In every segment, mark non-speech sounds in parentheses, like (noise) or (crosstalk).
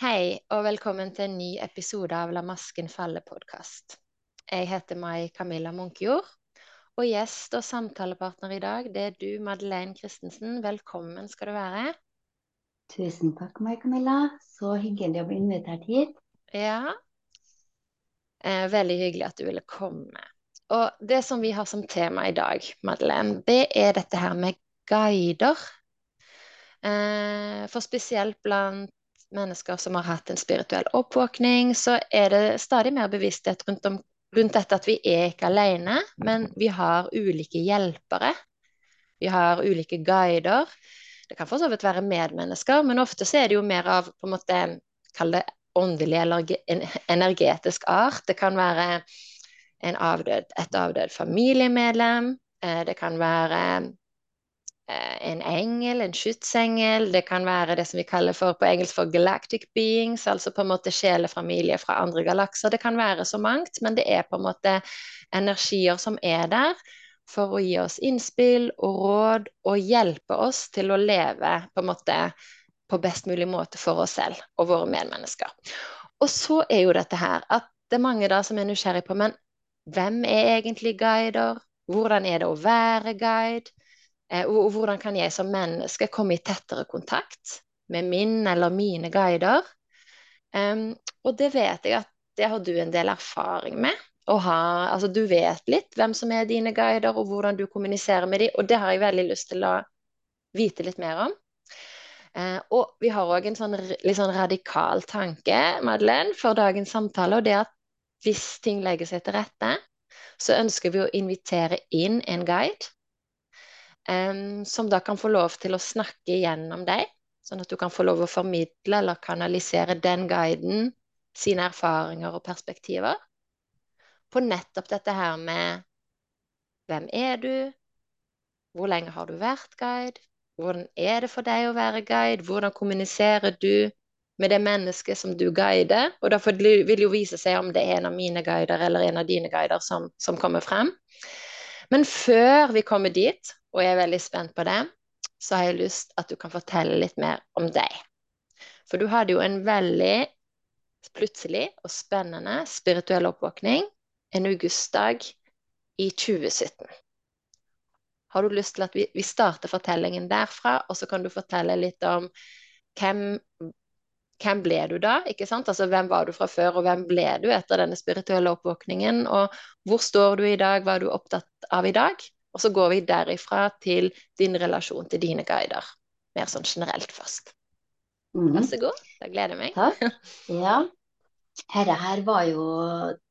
Hei, og velkommen til en ny episode av La masken falle-podkast. Jeg heter Mai Camilla Munkejord, og gjest og samtalepartner i dag, det er du, Madeleine Christensen. Velkommen skal du være. Tusen takk, Mai Camilla. Så hyggelig å bli invitert hit. Ja, eh, veldig hyggelig at du ville komme. Og det som vi har som tema i dag, Madeleine, det er dette her med guider. Eh, for spesielt blant mennesker som har hatt en spirituell oppvåkning, så er det stadig mer bevissthet rundt, om, rundt dette at vi er ikke alene, men vi har ulike hjelpere. Vi har ulike guider. Det kan for så vidt være medmennesker, men ofte så er det jo mer av på en måte, kall det åndelig eller energetisk art. Det kan være avdød, et avdød familiemedlem. Eh, det kan være en engel, en skytsengel. Det kan være det som vi kaller for på engelsk for galactic beings, altså på en måte sjelefamilie fra andre galakser. Det kan være så mangt, men det er på en måte energier som er der for å gi oss innspill og råd og hjelpe oss til å leve på en måte på best mulig måte for oss selv og våre medmennesker. Og så er jo dette her at det er mange da som er nysgjerrig på men hvem er egentlig guider? Hvordan er det å være guide? Eh, og hvordan kan jeg som menneske komme i tettere kontakt med min eller mine guider? Og det vet jeg at det har du en del erfaring med. Ha, altså du vet litt hvem som er dine guider, og hvordan du kommuniserer med dem. Og det har jeg veldig lyst til å vite litt mer om. Eh, og vi har òg en sånn, litt sånn radikal tanke, Madeleine, for dagens samtale. Og det er at hvis ting legger seg til rette, så ønsker vi å invitere inn en guide um, som da kan få lov til å snakke gjennom deg, sånn at du kan få lov å formidle eller kanalisere den guiden sine erfaringer og perspektiver på nettopp dette her med hvem er du, hvor lenge har du vært guide, hvordan er det for deg å være guide, hvordan kommuniserer du med det mennesket som du guider. Og derfor vil det jo vise seg om det er en av mine guider eller en av dine guider som, som kommer frem. Men før vi kommer dit, og jeg er veldig spent på det, så har jeg lyst at du kan fortelle litt mer om deg. For du hadde jo en veldig plutselig og spennende spirituell oppvåkning en augustdag i 2017. Har du lyst til at vi, vi starter fortellingen derfra, og så kan du fortelle litt om hvem, hvem ble du da? ikke sant? Altså Hvem var du fra før, og hvem ble du etter denne spirituelle oppvåkningen? Og hvor står du i dag, hva er du opptatt av i dag? Og så går vi derifra til din relasjon til dine guider. Mer sånn generelt først. Mm. Vær så god. Da gleder jeg meg. Takk. (laughs) Ja. Herre her var jo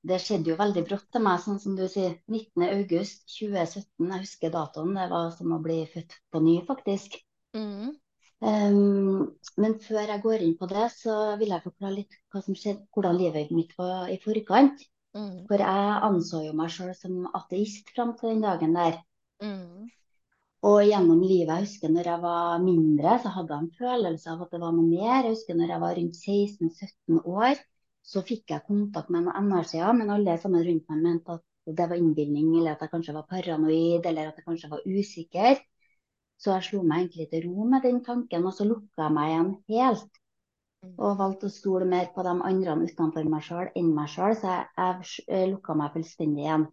Det skjedde jo veldig brått til meg, sånn som du sier. 19.8.2017. Jeg husker datoen. Det var som å bli født på ny, faktisk. Mm. Um, men før jeg går inn på det, så vil jeg forklare litt hva som skjedde, hvordan livet mitt var i forkant. Mm. For jeg anså jo meg sjøl som ateist fram til den dagen der. Mm. Og gjennom livet, jeg husker når jeg var mindre, så hadde jeg en følelse av at det var noe mer. Jeg husker når jeg var rundt 16-17 år, så fikk jeg kontakt med noen energier, men alle sammen rundt meg mente at det var innbilning, eller at jeg kanskje var paranoid, eller at jeg kanskje var usikker. Så jeg slo meg egentlig til ro med den tanken, og så lukka jeg meg igjen helt. Mm. Og valgte å stole mer på de andre utenfor meg sjøl enn meg sjøl, så jeg, jeg lukka meg fullstendig igjen.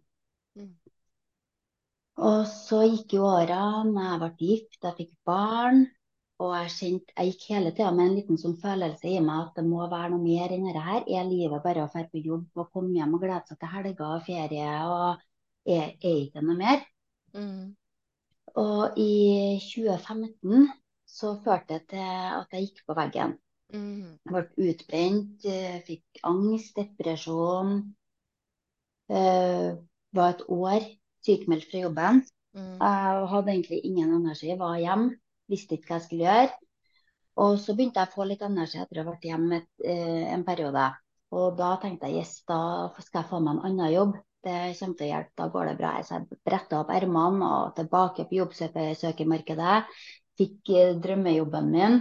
Og så gikk jo årene, jeg ble gift, jeg fikk barn. Og jeg kjente, jeg gikk hele tida med en liten sånn følelse i meg at det må være noe mer enn dette her. Er livet bare å dra på jobb og komme hjem og glede seg til helger og ferie? Og er, er ikke noe mer? Mm. Og i 2015 så førte det til at jeg gikk på veggen. Mm. Jeg ble utbrent, eh, fikk angst, depresjon. Det var et år sykemeldt fra jobben. Mm. Jeg hadde egentlig ingen energi, var hjemme, visste ikke hva jeg skulle gjøre. Og så begynte jeg å få litt energi etter å ha vært hjemme et, eh, en periode. Og da tenkte jeg yes, da skal jeg få meg en annen jobb. Det kommer til å hjelpe, da går det bra. Så jeg bretta opp ermene og tilbake på jobbsøkermarkedet. Fikk eh, drømmejobben min.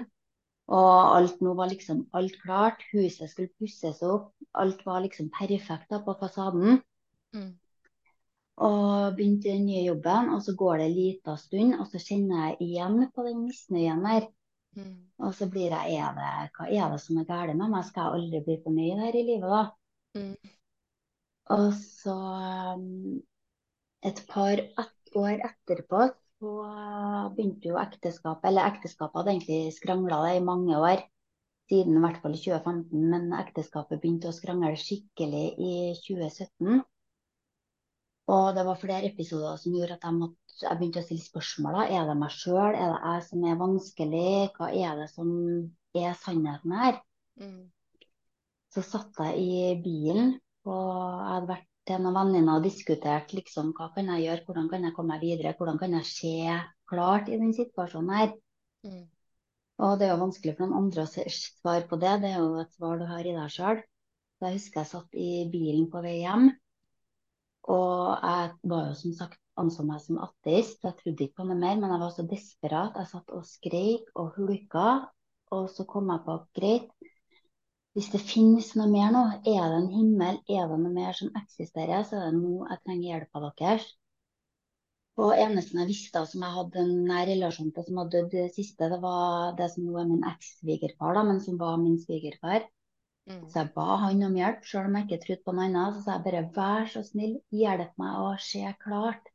Og alt nå var liksom alt klart. Huset skulle pusses opp. Alt var liksom perfekt da på fasaden. Mm. Og begynte den nye jobben, og så går det en liten stund, og så kjenner jeg igjen på den misnøyen der. Mm. Og så blir jeg er det, Hva er det som er galt med meg? Skal jeg aldri bli fornøyd her i livet, da? Mm. Og så um, et par et år etterpå så begynte jo ekteskapet Eller ekteskapet hadde egentlig skrangla i mange år, siden i hvert fall 2015. Men ekteskapet begynte å skrangle skikkelig i 2017. Og det var flere episoder som gjorde at jeg, måtte, jeg begynte å stille spørsmål. da. Er det meg sjøl? Er det jeg som er vanskelig? Hva er det som er sannheten her? Mm. Så satt jeg i bilen, og jeg hadde vært til noen venninner og diskutert liksom, hva kan jeg gjøre, hvordan kan jeg komme meg videre, hvordan kan jeg se klart i den situasjonen her. Mm. Og det er jo vanskelig for noen andre å svare på det, det er jo et svar du har i deg sjøl. Jeg husker jeg satt i bilen på vei hjem, og jeg var jo som sagt anså meg som ateist, jeg trodde ikke på noe mer, men jeg var så desperat. Jeg satt og skreik og hulka, og så kom jeg på greit. Hvis det finnes noe mer nå, er det en himmel, er det noe mer som eksisterer, så er det nå jeg trenger hjelp av deres. Og eneste jeg visste som jeg hadde en nær relasjon til, som hadde dødd det siste, det var det som nå er min eks-svigerfar, men som var min svigerfar. Mm. Så jeg ba han om hjelp, selv om jeg ikke trodde på noe annet. Så sa jeg bare vær så snill, hjelp meg å se klart.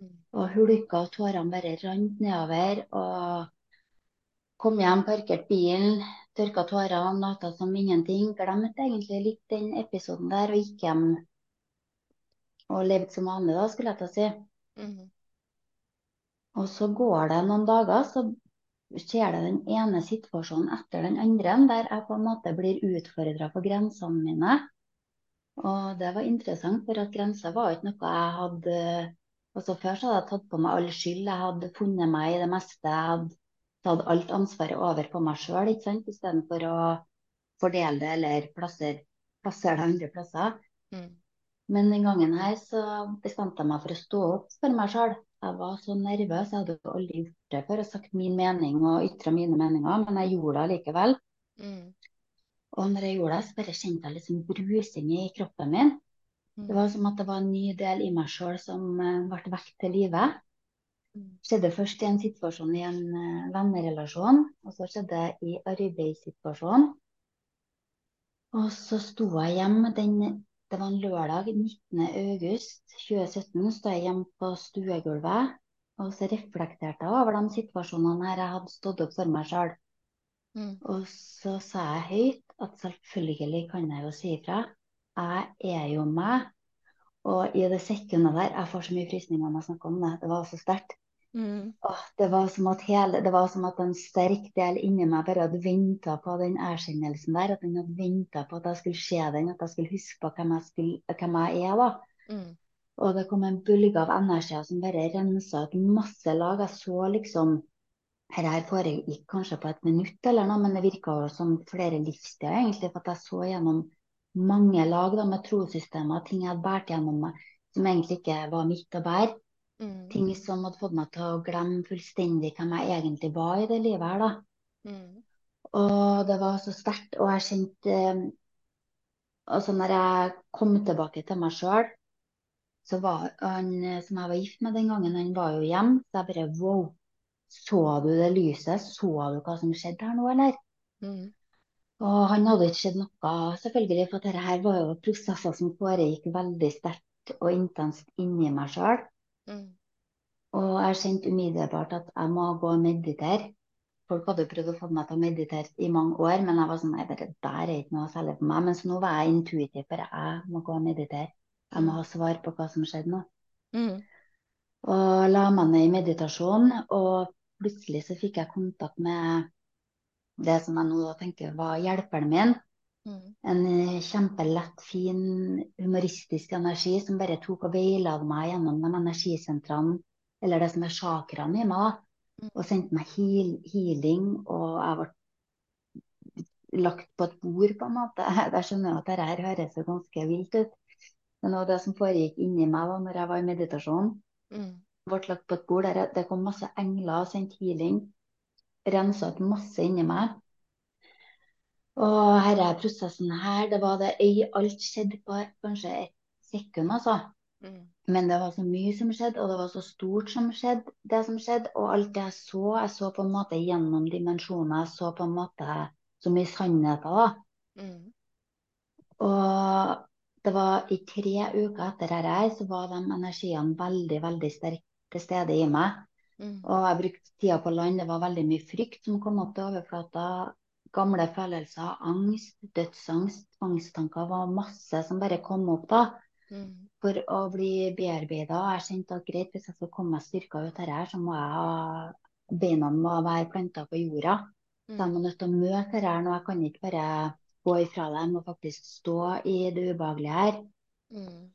Mm. Og hulka og tårene bare rant nedover. Og kom hjem, parkerte bilen, tørka tårene, lata som ingenting. Glemte egentlig litt den episoden der, og gikk hjem og levde som vanlig, da, skulle jeg til å si. Mm. Og så går det noen dager, så skjer det den ene situasjonen etter den andre, der jeg på en måte blir utfordra på grensene mine. Og det var interessant, for at grenser var ikke noe jeg hadde altså Før så hadde jeg tatt på meg all skyld, jeg hadde funnet meg i det meste. Jeg hadde tatt alt ansvaret over på meg sjøl, istedenfor å fordele det eller plassere, plassere det andre plasser. Mm. Men den gangen her så bestemte jeg meg for å stå opp for meg sjøl. Jeg var så nervøs, jeg hadde aldri gjort det før og sagt min mening og ytra mine meninger, men jeg gjorde det likevel. Mm. Og når jeg gjorde det, så bare kjente jeg liksom brusing i kroppen min. Det var som at det var en ny del i meg sjøl som eh, ble vekk til live. Mm. skjedde først i en situasjon i en eh, vennerelasjon, og så skjedde det i arbeidssituasjonen. Og så sto jeg hjemme den Det var en lørdag 19. august 2017. sto jeg hjemme på stuegulvet, og så reflekterte jeg over de situasjonene her jeg hadde stått opp for meg sjøl. Mm. Og så sa jeg høyt at selvfølgelig kan jeg jo si ifra. Jeg er jo meg. Og i det sekundet der Jeg får så mye frysninger når jeg snakker om det. Det var så sterkt. Mm. Åh, det var som at hele, det var som at en sterk del inni meg bare hadde venta på den erkjennelsen der. At den hadde venta på at jeg skulle se den, at jeg skulle huske på hvem jeg, skulle, hvem jeg er. da. Mm. Og det kom en bølge av energier som bare rensa ut masse lag. Jeg så liksom her foregikk kanskje på et minutt eller noe, men det virka som flere livstider, egentlig. For at jeg så gjennom mange lag da, med trossystemer, ting jeg hadde båret gjennom meg som egentlig ikke var mitt å bære. Mm. Ting som hadde fått meg til å glemme fullstendig hvem jeg egentlig var i det livet her, da. Mm. Og det var så sterkt. Og jeg kjente eh, Altså, når jeg kom tilbake til meg sjøl, så var han eh, som jeg var gift med den gangen, han var jo hjemme. Så jeg bare wow. Så du det lyset? Så du hva som skjedde her nå, eller? Mm. Og han hadde ikke sett noe, selvfølgelig, for dette her var jo prosesser som foregikk veldig sterkt og intenst inni meg sjøl. Mm. Og jeg kjente umiddelbart at jeg må gå og meditere. Folk hadde prøvd å få meg til å meditere i mange år, men jeg var sånn, nei, det der er ikke noe særlig for meg. Mens nå var jeg intuitiv, for jeg må gå og meditere. Jeg må ha svar på hva som skjedde nå. Mm. Og la meg ned i meditasjon, og plutselig så fikk jeg kontakt med det som jeg nå tenker var hjelperen min. Mm. En eh, kjempelett, fin, humoristisk energi som bare tok og veiledet meg gjennom de energisentrene, eller det som er chakraene i meg. Mm. Og sendte meg heal, healing, og jeg ble lagt på et bord, på en måte. (laughs) Jeg skjønner at dette her høres jo ganske vilt ut. Men det var det som foregikk inni meg da når jeg var i meditasjon. Mm. Ble lagt på et bord der det kom masse engler og sendte healing. Rensa ut masse inni meg. Og denne prosessen her, det var det ei Alt skjedde på kanskje et sekund, altså. Mm. Men det var så mye som skjedde, og det var så stort som skjedde, det som skjedde. Og alt det jeg så, jeg så på en måte gjennom dimensjoner. Jeg så på en måte så mye sannheter, da. Mm. Og det var i tre uker etter dette her, så var de energiene veldig, veldig sterkt til stede i meg. Mm. Og jeg brukte tida på land. Det var veldig mye frykt som kom opp til overflata. Gamle følelser, angst, dødsangst, tvangstanker. var masse som bare kom opp da Mm. for å bli bearbeida. Jeg kjente at greit, hvis jeg skal komme meg styrka ut dette her, så må jeg ha Beina må være planta på jorda. Så jeg Mm. må nødt til å møte dette nå. Jeg kan ikke bare gå ifra det. Jeg må faktisk stå i det ubehagelige her. Mm.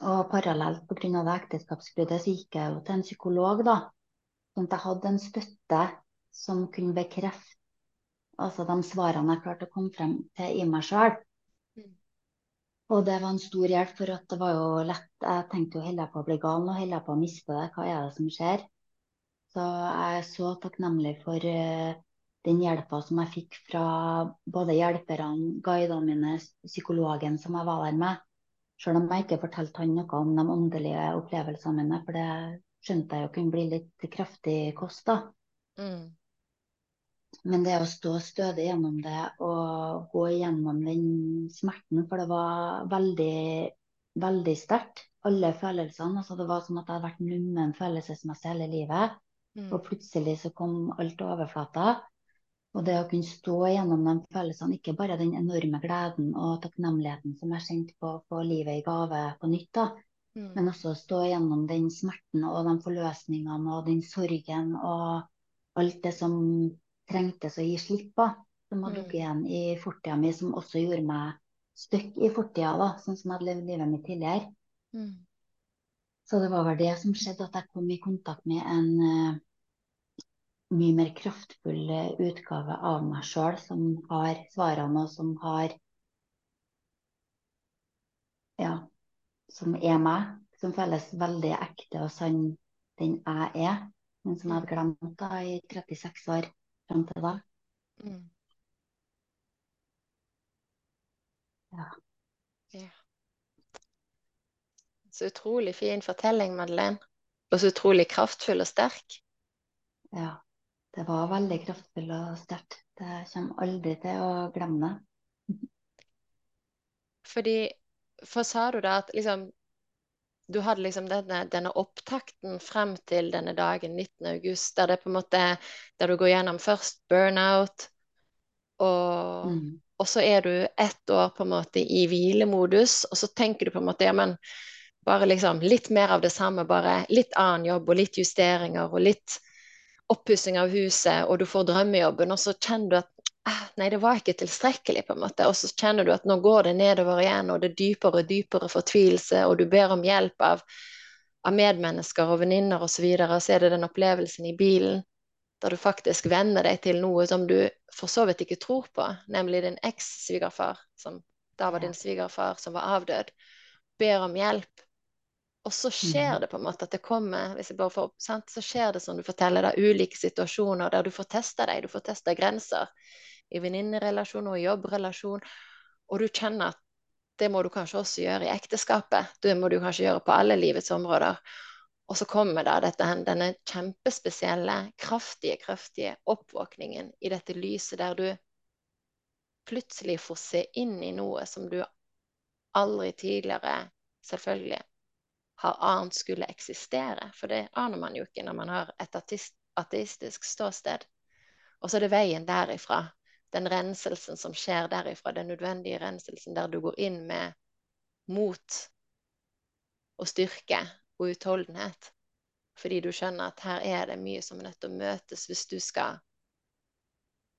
Og parallelt pga. det ekteskapsbruddet så gikk jeg jo til en psykolog, da. Sånn at jeg hadde en støtte som kunne bekrefte altså de svarene jeg klarte å komme frem til i meg sjøl. Mm. Og det var en stor hjelp, for at det var jo lett Jeg tenkte jo holder jeg på å bli gal nå, holder jeg på å miste det, hva er det som skjer? Så jeg er så takknemlig for eh, den hjelpa som jeg fikk fra både hjelperne, guidene mine, psykologen som jeg var der med. Selv om jeg ikke fortalte han noe om de åndelige opplevelsene mine, for det skjønte jeg jo kunne bli litt kraftig kost, da. Mm. Men det å stå stødig gjennom det og gå gjennom den smerten, for det var veldig, veldig sterkt. Alle følelsene. altså Det var som at jeg hadde vært nummen følelsesmessig hele livet. Mm. Og plutselig så kom alt til overflata. Og det å kunne stå gjennom de følelsene, ikke bare den enorme gleden og takknemligheten som jeg kjente på å få livet i gave på nytt, da, Mm. men også å stå gjennom den smerten og de forløsningene og den sorgen og alt det som trengtes å gi slipp på, som hadde Mm. ligget igjen i fortida mi, som også gjorde meg stuck i fortida, sånn som jeg hadde levd livet mitt tidligere. Mm. Så det var vel det som skjedde, at jeg kom i kontakt med en uh, mye mer kraftfull eh, utgave av meg sjøl, som har svarene, og som har Ja, som er meg. Som føles veldig ekte og sann, den jeg er. Men som jeg hadde glemt da i 36 år fram til da. Mm. Ja. Ja. Så utrolig fin fortelling, Madeleine. Og så utrolig kraftfull og sterk. ja. Det var veldig kraftfull og sterkt. Det kommer aldri til å glemme det. Fordi For sa du da at liksom Du hadde liksom denne, denne opptakten frem til denne dagen 19. august, der det på en måte Der du går gjennom først burnout, og, Mm. og så er du ett år på en måte i hvilemodus, og så tenker du på en måte ja, men bare liksom litt mer av det samme, bare litt annen jobb og litt justeringer og litt oppussing av huset, og du får drømmejobben, og så kjenner du at nei, det var ikke tilstrekkelig, på en måte. Og så kjenner du at nå går det nedover igjen, og det er dypere og dypere fortvilelse, og du ber om hjelp av, av medmennesker og venninner osv., og, så og så er det den opplevelsen i bilen der du faktisk venner deg til noe som du for så vidt ikke tror på, nemlig din eks-svigerfar, som da var din svigerfar, som var avdød, ber om hjelp. Og så skjer Mhm. det på en måte at det kommer hvis jeg bare får, sant? Så skjer det som du forteller, da, ulike situasjoner der du får testa deg, du får testa grenser. I venninnerelasjon og i jobbrelasjon. Og du kjenner at det må du kanskje også gjøre i ekteskapet. Det må du kanskje gjøre på alle livets områder. Og så kommer da dette, denne kjempespesielle, kraftige, kraftige oppvåkningen i dette lyset der du plutselig får se inn i noe som du aldri tidligere selvfølgelig har ant skulle eksistere. For det aner man jo ikke når man har et ateistisk ståsted. Og så er det veien derifra, den renselsen som skjer derifra, den nødvendige renselsen der du går inn med mot og styrke og utholdenhet. Fordi du skjønner at her er det mye som er nødt til å møtes hvis du skal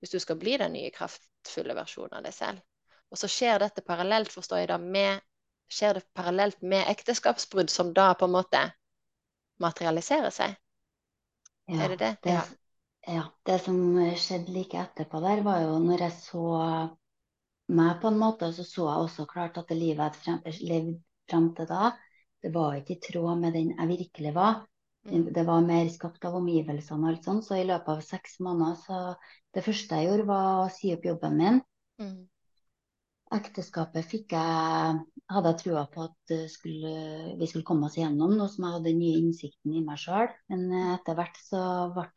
hvis du skal bli den nye kraftfulle versjonen av deg selv. Og så skjer dette parallelt, forstår jeg da, med skjer det parallelt med ekteskapsbrudd, som da på en måte materialiserer seg? Ja, Er det det? Det, Ja. Ja, det som skjedde like etterpå der, var jo når jeg så meg på en måte, så så jeg også klart at det livet jeg frem, levd frem til da, det var ikke i tråd med den jeg virkelig var. Mm. Det var mer skapt av omgivelsene og alt sånt, så i løpet av seks måneder så det første jeg gjorde, var å si opp jobben min. Mm. Ekteskapet fikk jeg, hadde jeg trua på at skulle, vi skulle komme oss igjennom, nå som jeg hadde den nye innsikten i meg sjøl. Men eh, etter hvert så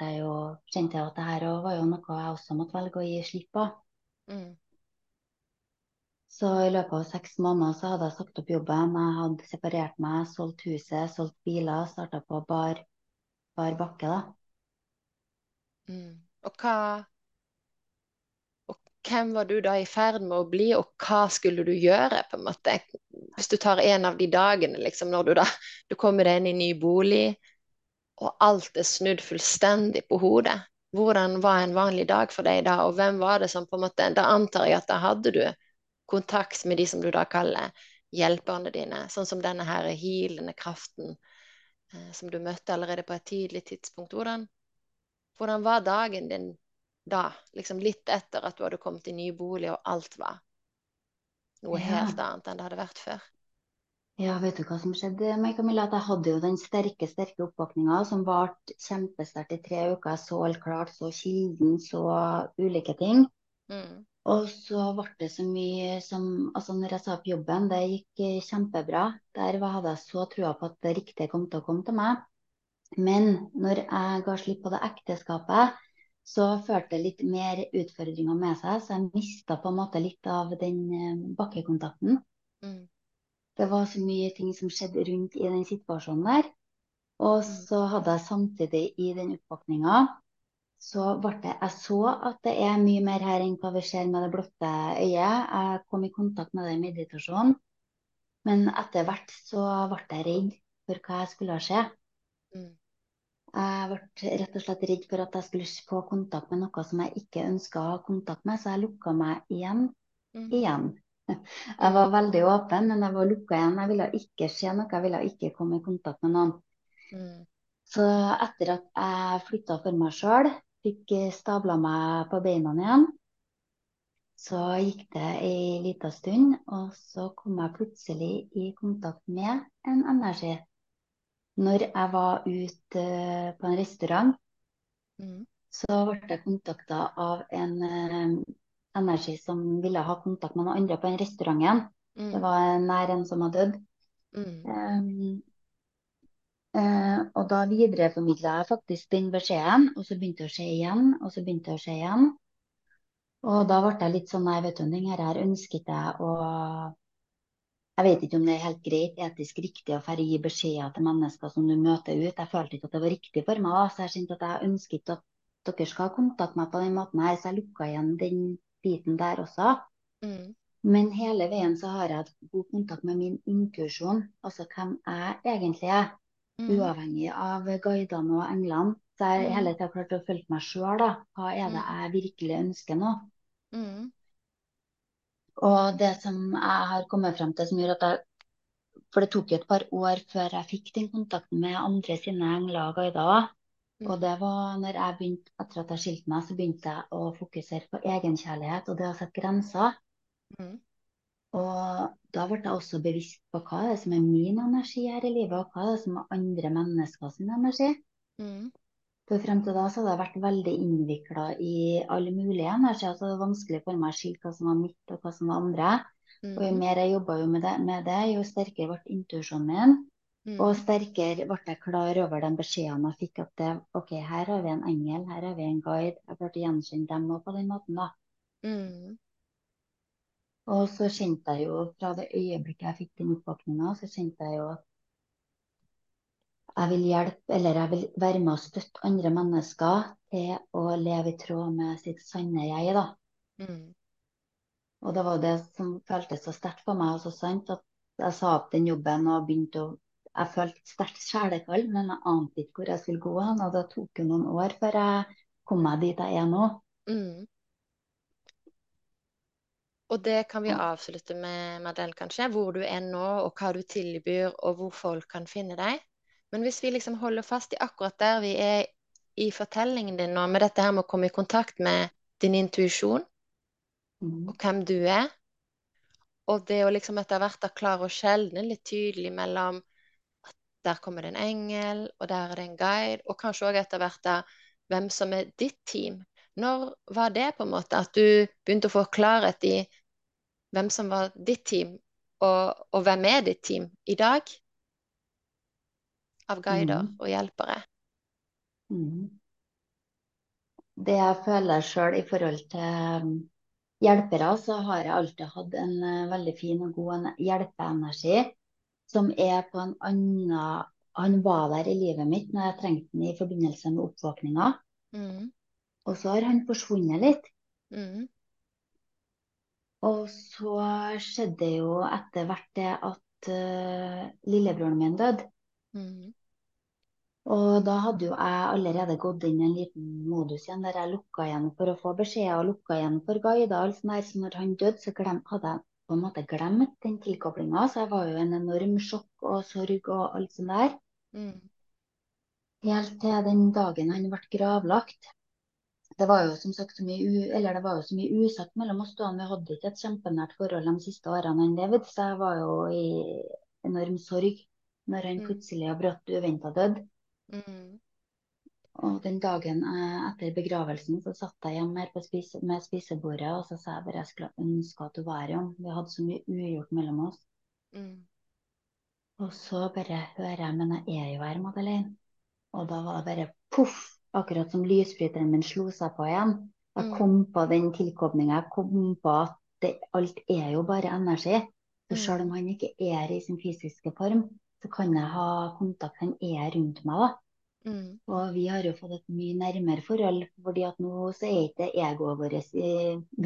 jeg jo, kjente jeg at det her var jo noe jeg også måtte velge å gi slipp på. Mm. Så i løpet av seks måneder så hadde jeg sagt opp jobben, jeg hadde separert meg, solgt huset, solgt biler, starta på bar, bar bakke, da. Mm. Og hva hvem var du da i ferd med å bli, og hva skulle du gjøre, på en måte? Hvis du tar en av de dagene, liksom, når du da du kommer deg inn i ny bolig, og alt er snudd fullstendig på hodet. Hvordan var en vanlig dag for deg da, og hvem var det som på en måte Da antar jeg at da hadde du kontakt med de som du da kaller hjelperne dine, sånn som denne her hilende kraften eh, som du møtte allerede på et tidlig tidspunkt. Hvordan, hvordan var dagen din da, liksom litt etter at du hadde kommet i ny bolig, og alt var noe Ja. helt annet enn det hadde vært før? Ja, vet du hva som skjedde, Mai Camilla? At jeg hadde jo den sterke, sterke oppvåkninga som varte kjempesterkt i tre uker. Jeg så alt klart, så kilden, så ulike ting. Mm. Og så ble det så mye som Altså, når jeg sa opp jobben, det gikk eh, kjempebra. Der hadde jeg så trua på at det riktige kom til å komme til meg. Men når jeg ga slipp på det ekteskapet, så førte det litt mer utfordringer med seg. Så jeg mista på en måte litt av den eh, bakkekontakten. Mm. Det var så mye ting som skjedde rundt i den situasjonen der. Og Mm. så hadde jeg samtidig i den oppvåkninga så ble det Jeg så at det er mye mer her enn hva vi ser med det blotte øyet. Jeg kom i kontakt med det i meditasjon. Men etter hvert så ble jeg redd for hva jeg skulle se. Mm. Jeg ble rett og slett redd for at jeg skulle få kontakt med noe som jeg ikke ønska å ha kontakt med, så jeg lukka meg igjen. Mm. igjen. Jeg var veldig åpen, men jeg var lukka igjen. Jeg ville ikke se noe, jeg ville ikke komme i kontakt med noen. Mm. Så etter at jeg flytta for meg sjøl, fikk stabla meg på beina igjen, så gikk det ei lita stund, og så kom jeg plutselig i kontakt med en energi. Når jeg var ute eh, på en restaurant, Mm. så ble jeg kontakta av en eh, energi som ville ha kontakt med noen andre på den restauranten. Det Mm. var nær en som hadde dødd. Mm. Um, og da videreformidla jeg faktisk den beskjeden, og så begynte det å skje igjen, og så begynte det å skje igjen. Og da ble jeg litt sånn, nei, vet du, den her ønsket jeg å Jeg vet ikke om det er helt greit, etisk riktig å færre gi beskjeder til mennesker som du møter ut. Jeg følte ikke at det var riktig for meg, så jeg kjente at jeg ønsket at dere skal kontakte meg på den måten her, så jeg lukka igjen den biten der også. Mm. Men hele veien så har jeg hatt god kontakt med min intuisjon, altså hvem jeg egentlig er. Mm. Uavhengig av guidene og englene. Så jeg har Mm. hele tida klart å følge meg sjøl, da. Hva er det Mm. jeg virkelig ønsker nå? Mm. Og det som jeg har kommet frem til som gjør at jeg For det tok jo et par år før jeg fikk den kontakten med andre sine engler og guider. Og Mm. det var når jeg begynte, etter at jeg skilte meg, så begynte jeg å fokusere på egenkjærlighet og det å sette grenser. Mm. Og da ble jeg også bevisst på hva er det som er min energi her i livet, og hva er det som er andre mennesker sin energi. Mm. For frem til da så hadde jeg vært veldig innvikla i alle mulige energier, så det var vanskelig for meg å skille hva som var mitt og hva som var andre. Og jo Mm. mer jeg jobba med det, med det, jo sterkere ble intuisjonen min. Mm. Og sterkere ble jeg klar over den beskjeden jeg fikk. At det, ok, her har vi en engel, her har vi en guide. Jeg klarte å gjenkjenne dem òg på den måten, da. Mm. Og så kjente jeg jo fra det øyeblikket jeg fikk den oppvåkninga, så kjente jeg jo at jeg vil hjelpe, eller jeg vil være med og støtte andre mennesker til å leve i tråd med sitt sanne jeg, da. Mm. Og det var det som føltes så sterkt for meg, og så sant, at jeg sa opp den jobben og begynte å Jeg følte sterkt sjelekall, men jeg ante ikke hvor jeg skulle gå hen. Og det tok jo noen år før jeg kom meg dit jeg er nå. Mm. Og det kan vi avslutte med, Madeleine, kanskje. Hvor du er nå, og hva du tilbyr, og hvor folk kan finne deg. Men hvis vi liksom holder fast i akkurat der vi er i fortellingen din nå, med dette her med å komme i kontakt med din intuisjon, Mm. og hvem du er, og det å liksom etter hvert da klare å skjelne litt tydelig mellom at der kommer det en engel, og der er det en guide, og kanskje òg etter hvert da hvem som er ditt team. Når var det på en måte at du begynte å få klarhet i hvem som var ditt team, og, og hvem er ditt team i dag av guider Mm. og hjelpere? Mm. Det jeg føler sjøl i forhold til um, hjelpere, så har jeg alltid hatt en eh, veldig fin og god hjelpeenergi som er på en annen Han var der i livet mitt når jeg trengte den i forbindelse med oppvåkninga, Mm. og så har han forsvunnet litt. Mm. Og så skjedde jo etter hvert det at uh, lillebroren min døde. Mm. Og da hadde jo jeg allerede gått inn i en liten modus igjen der jeg lukka igjen for å få beskjeder og lukka igjen for guider. alt sånt der. Så når han døde, så glem, hadde jeg på en måte glemt den tilkoblinga. Så jeg var jo en enorm sjokk og sorg og alt sånt der. Mm. Helt til den dagen han ble gravlagt. Det var jo som sagt så mye, eller det var jo så mye usagt mellom oss da. Vi hadde ikke et kjempenært forhold de siste årene han levde, så jeg var jo i enorm sorg når han Mm. plutselig og brått uventa døde. Mm. Og den dagen eh, etter begravelsen så satt jeg hjemme her på spise, med spisebordet og så sa jeg bare jeg skulle ønske at du var her, Jon. Vi hadde så mye ugjort mellom oss. Mm. Og så bare hører jeg, men jeg er jo her, Madeleine. Og da var det bare poff, akkurat som lysbryteren min slo seg på igjen. Jeg Mm. kom på den tilkoblinga. Jeg kom på at det, alt er jo bare energi. Så selv om Mm. han ikke er i sin fysiske form, så kan jeg ha kontakt. Han er rundt meg, da. Mm. Og vi har jo fått et mye nærmere forhold, fordi at nå så er ikke egoet vårt i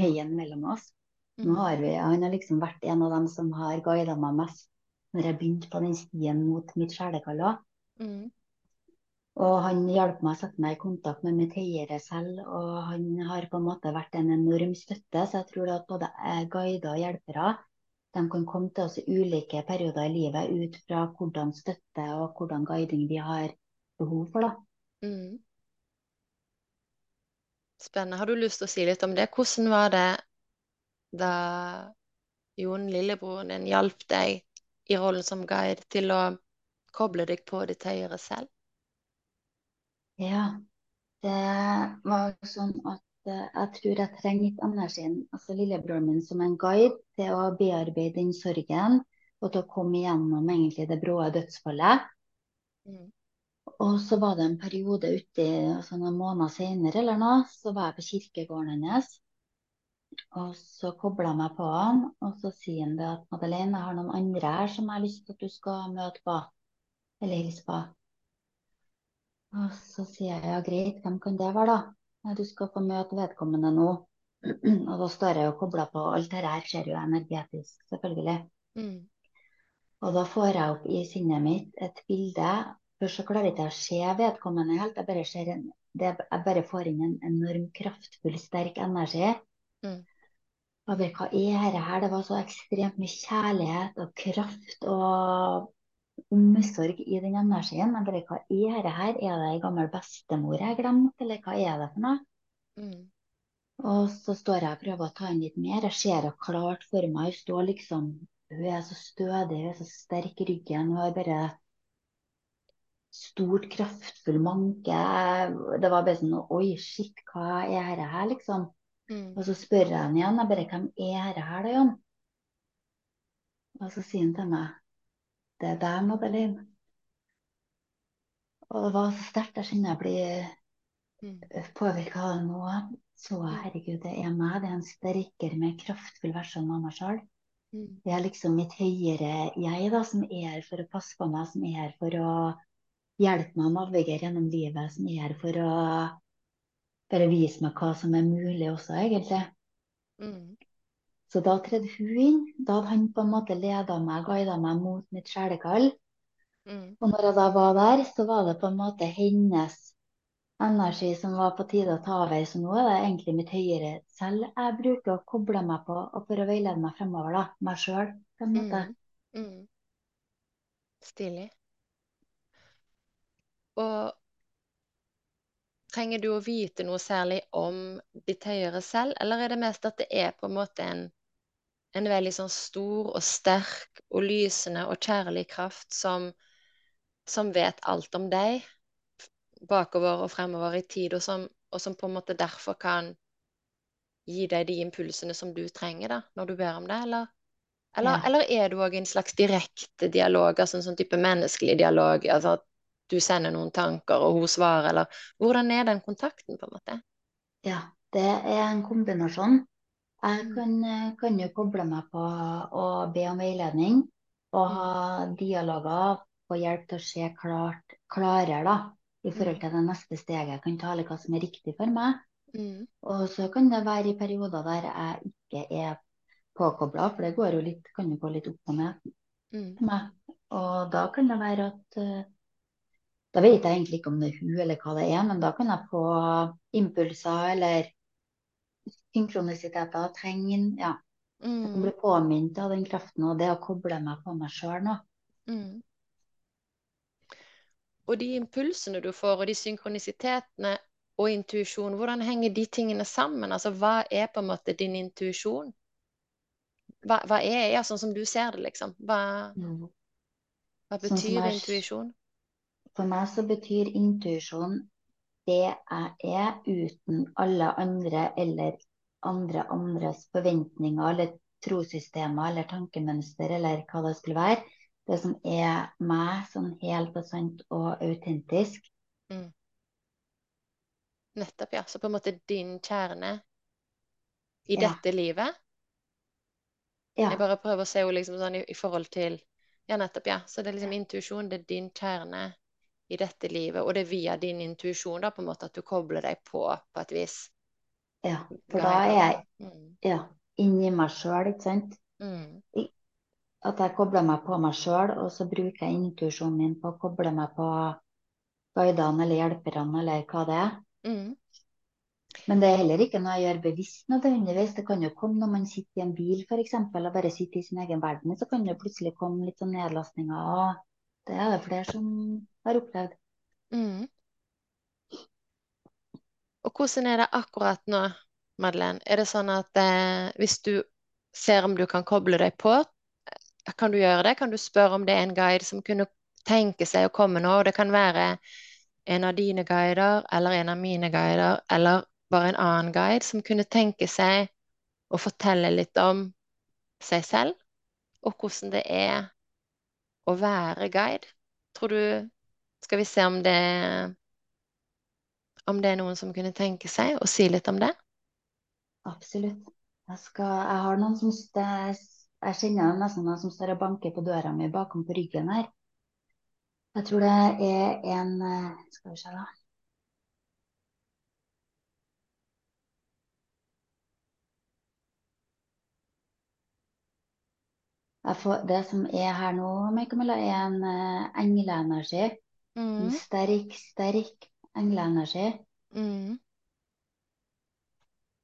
veien mellom oss. Nå Mm. har vi, Han har liksom vært en av dem som har guida meg mest når jeg begynte på den stien mot mitt sjelekall. Mm. Og han hjalp meg å sette meg i kontakt med mitt høyere selv, og han har på en måte vært en enorm støtte. Så jeg tror at både guider og hjelpere de kan komme til oss i ulike perioder i livet ut fra hvordan støtte og hvordan guiding vi har behov for. da. Mm. Spennende. Har du lyst til å si litt om det? Hvordan var det da Jon, lillebroren din, hjalp deg i rollen som guide til å koble deg på ditt høyere selv? Ja, det var sånn at jeg tror jeg trenger litt energien, altså lillebroren min, som en guide til å bearbeide den sorgen og til å komme igjennom egentlig det brå dødsfallet. Mm. Og så var det en periode uti, altså noen måneder senere eller noe, så var jeg på kirkegården hennes. Og så kobla jeg meg på han, og så sier han det at Madeleine, jeg har noen andre her som jeg har lyst til at du skal møte på. Eller hilse på. Og så sier jeg ja, greit, hvem kan det være, da? Du skal få møte vedkommende nå. (clears throat) Og da står jeg og kobler på. Alt dette her skjer jo energetisk, selvfølgelig. Mm. Og da får jeg opp i sinnet mitt et bilde. Først så klarer jeg ikke å se vedkommende helt. Jeg bare, ser en, det, jeg bare får inn en enorm kraftfull, sterk energi. Mm. Og bare, hva er dette her? Det var så ekstremt mye kjærlighet og kraft og omsorg i den energien. Jeg bare, hva er det her? Er det ei gammel bestemor jeg har glemt, eller hva er det for noe? Mm. Og så står jeg og prøver å ta inn litt mer. Jeg ser henne klart for meg. Hun står liksom Hun er så stødig, hun er så sterk i ryggen. Hun har bare stort, kraftfull manke. Det var bare sånn Oi, shit, hva er det her, liksom? Mm. Og så spør jeg henne igjen. Jeg bare Hvem er det her, da, Jan? Og så sier han til meg Det er deg, Madeleine. Og det var så sterkt. Jeg kjenner jeg blir Mm. påvirka av det nå. Så herregud, det er meg. Det er en sterkere, mer kraftfull versjon av meg sjøl. Mm. Det er liksom mitt høyere jeg da, som er her for å passe på meg, som er her for å hjelpe meg å navigere gjennom livet, som er her for å bare vise meg hva som er mulig også, egentlig. Mm. Så da tredde hun inn. Da hadde han på en måte leda meg, guida meg mot mitt sjelekall. Mm. Og når jeg da var der, så var det på en måte hennes energi som var på tide å ta over. Så nå er det egentlig mitt høyere selv jeg bruker å koble meg på og for å veilede meg fremover, da. Meg sjøl, på en måte. Mm. Mm. Stilig. Og trenger du å vite noe særlig om ditt høyere selv, eller er det mest at det er på en måte en, en veldig sånn stor og sterk og lysende og kjærlig kraft som, som vet alt om deg, bakover og fremover i tid, og som, og som på en måte derfor kan gi deg de impulsene som du trenger da, når du ber om det, eller, eller, Ja. eller er du òg i en slags direkte dialog, altså en sånn type menneskelig dialog, altså at du sender noen tanker, og hun svarer, eller hvordan er den kontakten, på en måte? Ja, det er en kombinasjon. Jeg Mm. kan, eh, kan jo koble meg på å be om veiledning og Mm. ha dialoger og hjelp til å se klart, klarere da, i forhold Mm. til det neste steget jeg kan ta, eller hva som er riktig for meg. Mm. Og så kan det være i perioder der jeg ikke er påkobla, for det går jo litt, kan jo gå litt opp og ned Mm. Og da kan det være at eh, Da vet jeg egentlig ikke om det er hun eller hva det er, men da kan jeg få impulser eller synkronisiteter, tegn. Ja. Jeg kan bli Mm. påminnet av den kraften og det å koble meg på meg sjøl nå. Mm. Og de impulsene du får, og de synkronisitetene og intuisjon, hvordan henger de tingene sammen? Altså, hva er på en måte din intuisjon? Hva, hva er ja, sånn som du ser det, liksom? Hva, Mm. hva Sånn betyr sånn intuisjon? For meg så betyr intuisjon det jeg er uten alle andre eller andre andres forventninger eller trossystemer eller tankemønster eller hva det skulle være. Det som er meg sånn helt og sant og autentisk. Nettopp, ja. Så på en måte din kjerne i Ja. dette livet. Ja, Jeg bare prøver å se henne liksom sånn i, i forhold til Ja, nettopp, ja. Så det er liksom intuisjon, det er din kjerne i dette livet, og det er via din intuisjon da på en måte at du kobler deg på på et vis. Ja. For da er jeg ja, inni meg sjøl, ikke sant. Mm. At jeg kobler meg på meg sjøl, og så bruker jeg intuisjonen min på å koble meg på guidene eller hjelperne eller hva det er. Mm. Men det er heller ikke noe jeg gjør bevisst nødvendigvis. Det kan jo komme når man sitter i en bil eksempel, og bare sitter i sin egen verden, så kan det plutselig komme litt sånn nedlastninger. Og det er det flere som har opplevd. Mm. Og hvordan er det akkurat nå, Madeleine? Er det sånn at eh, hvis du ser om du kan koble deg på, eh, kan du gjøre det? Kan du spørre om det er en guide som kunne tenke seg å komme nå? Og det kan være en av dine guider, eller en av mine guider, eller bare en annen guide som kunne tenke seg å fortelle litt om seg selv, og hvordan det er å være guide. Tror du Skal vi se om det om det er noen som kunne tenke seg å si litt om det? Absolutt. Jeg, skal, jeg har noen som st- Jeg kjenner nesten noen som står og banker på døra mi bakom på ryggen her. Jeg tror det er en eh, Skal vi se, da. Jeg får, det som er her nå, Camilla, er en uh, engleenergi. En Mm, sterk, sterk engleenergi. mm.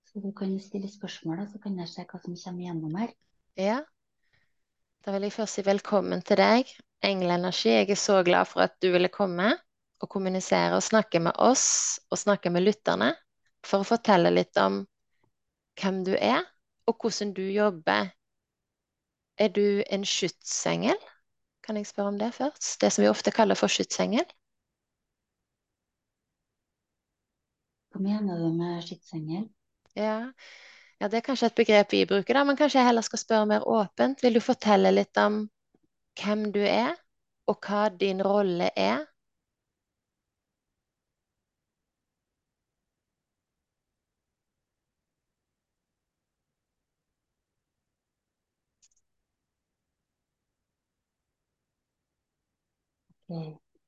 Så du kan stille spørsmål, da, så kan jeg se hva som kommer gjennom her. Ja. Da vil jeg først si velkommen til deg, Engleenergi. Jeg er så glad for at du ville komme og kommunisere og snakke med oss og snakke med lytterne for å fortelle litt om hvem du er, og hvordan du jobber. Er du en skytsengel? Kan jeg spørre om det først? Det som vi ofte kaller for skytsengel? Hva mener du med skytsengel? Ja. ja, det er kanskje et begrep vi bruker, da, men kanskje jeg heller skal spørre mer åpent. Vil du fortelle litt om hvem du er, og hva din rolle er?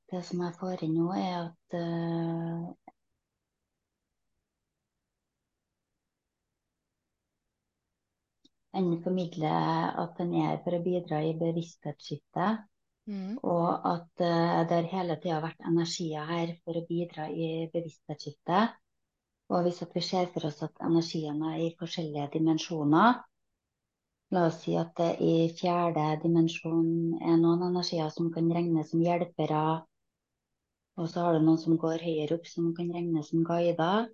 Det som jeg får inn nå, er at en formidler at den er for å bidra i bevissthetsskiftet. Mm. Og at uh, det har hele tida vært energier her for å bidra i bevissthetsskiftet. Og hvis vi ser for oss at energiene er i forskjellige dimensjoner, la oss si at det i fjerde dimensjon er noen energier som kan regnes som hjelpere, og så har du noen som går høyere opp, som kan regnes som guider,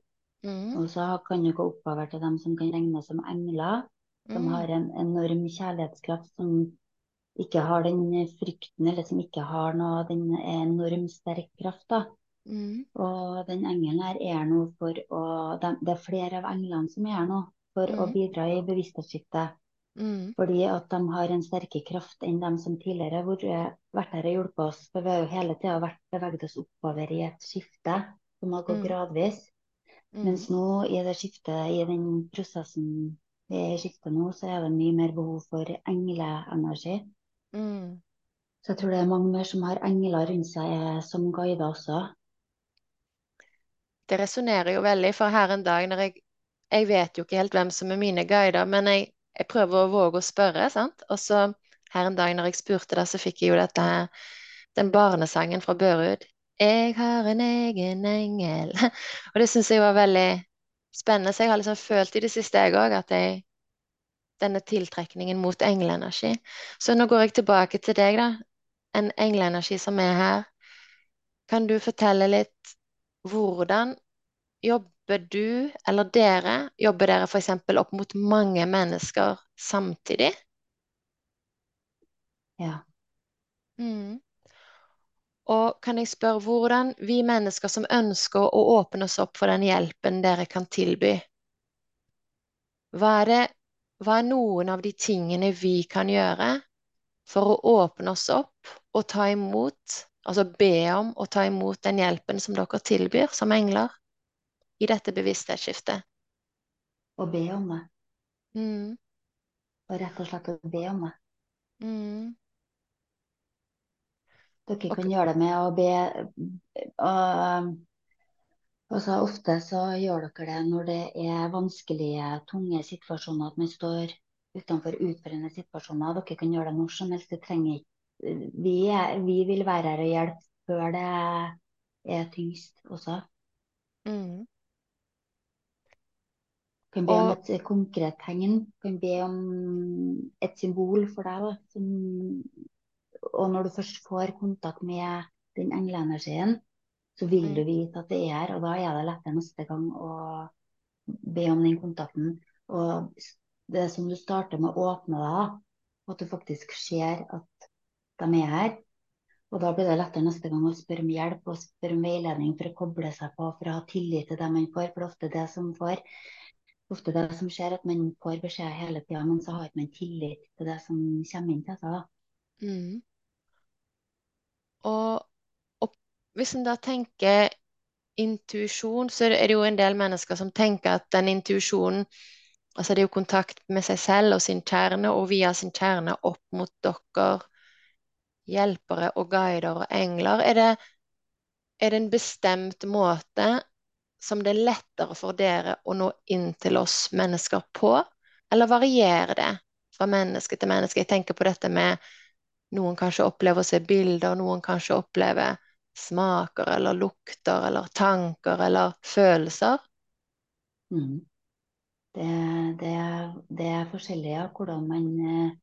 Mm. og så kan du gå oppover til dem som kan regnes som engler, som Mm. har en enorm kjærlighetskraft, som ikke har den frykten, eller som ikke har noe, den enorm sterk kraft, da. Mm. Og den engelen her er nå for å de, Det er flere av englene som er her nå. for å Mm. bidra i bevissthetsskiftet. Mm. Fordi at de har en sterkere kraft enn de som tidligere har vært- her og hjulpet oss. For vi har jo hele tida beveget oss oppover i et skifte som har gått Mm. gradvis. Mm. Mens nå i det skiftet, i den prosessen er i skiftet nå, så er det mye mer behov for engleenergi. Mm. Så jeg tror det er mange mer som har engler rundt seg eh, som guider også. Det resonnerer jo veldig, for her en dag når jeg Jeg vet jo ikke helt hvem som er mine guider, men jeg, jeg prøver å våge å spørre, sant. Og så her en dag når jeg spurte det, så fikk jeg jo dette her, den barnesangen fra Børud. Jeg har en egen engel. (laughs) Og det syns jeg var veldig spennende. Så jeg har liksom følt i det siste, jeg òg, at jeg denne tiltrekningen mot engleenergi. Så nå går jeg tilbake til deg, da. En engleenergi som er her. Kan du fortelle litt hvordan jobber du, eller dere, jobber dere f.eks. opp mot mange mennesker samtidig? Ja. Mm. Og kan jeg spørre hvordan vi mennesker som ønsker å åpne oss opp for den hjelpen dere kan tilby, hva er det, hva er noen av de tingene vi kan gjøre for å åpne oss opp og ta imot, altså be om å ta imot den hjelpen som dere tilbyr som engler i dette bevissthetsskiftet? Å be om det. Mm. Og rett og slett å be om det. Mm. Dere kan gjøre det med å be og, altså Ofte så gjør dere det når det er vanskelige, tunge situasjoner, at man står utenfor utførende situasjoner. Dere kan gjøre det når som helst. Det trenger ikke vi, vi vil være her og hjelpe før det er tyngst også. Mm. Kan be om et konkret tegn. Kan be om et symbol for deg. Da, som, og når du først får kontakt med den engleenergien, så vil Mm. du vite at det er her, og da er det lettere neste gang å be om den kontakten. Og det er som du starter med å åpne deg, At du faktisk ser at de er her. Og da blir det lettere neste gang å spørre om hjelp og spørre om veiledning for å koble seg på, for å ha tillit til det man får. For det er ofte det som får ofte det som skjer, at man får beskjed hele tida, men så har man tillit til det som kommer inn til seg. da. Mm. Og, og hvis en da tenker intuisjon, så er det jo en del mennesker som tenker at den intuisjonen Altså det er jo kontakt med seg selv og sin kjerne, og via sin kjerne opp mot dere hjelpere og guider og engler. Er det, er det en bestemt måte som det er lettere for dere å nå inn til oss mennesker på, eller varierer det fra menneske til menneske? Jeg tenker på dette med noen kanskje opplever å se bilder, noen kanskje opplever smaker eller lukter eller tanker eller følelser. Mm. Det, det, det er forskjellig ja, hvordan man eh,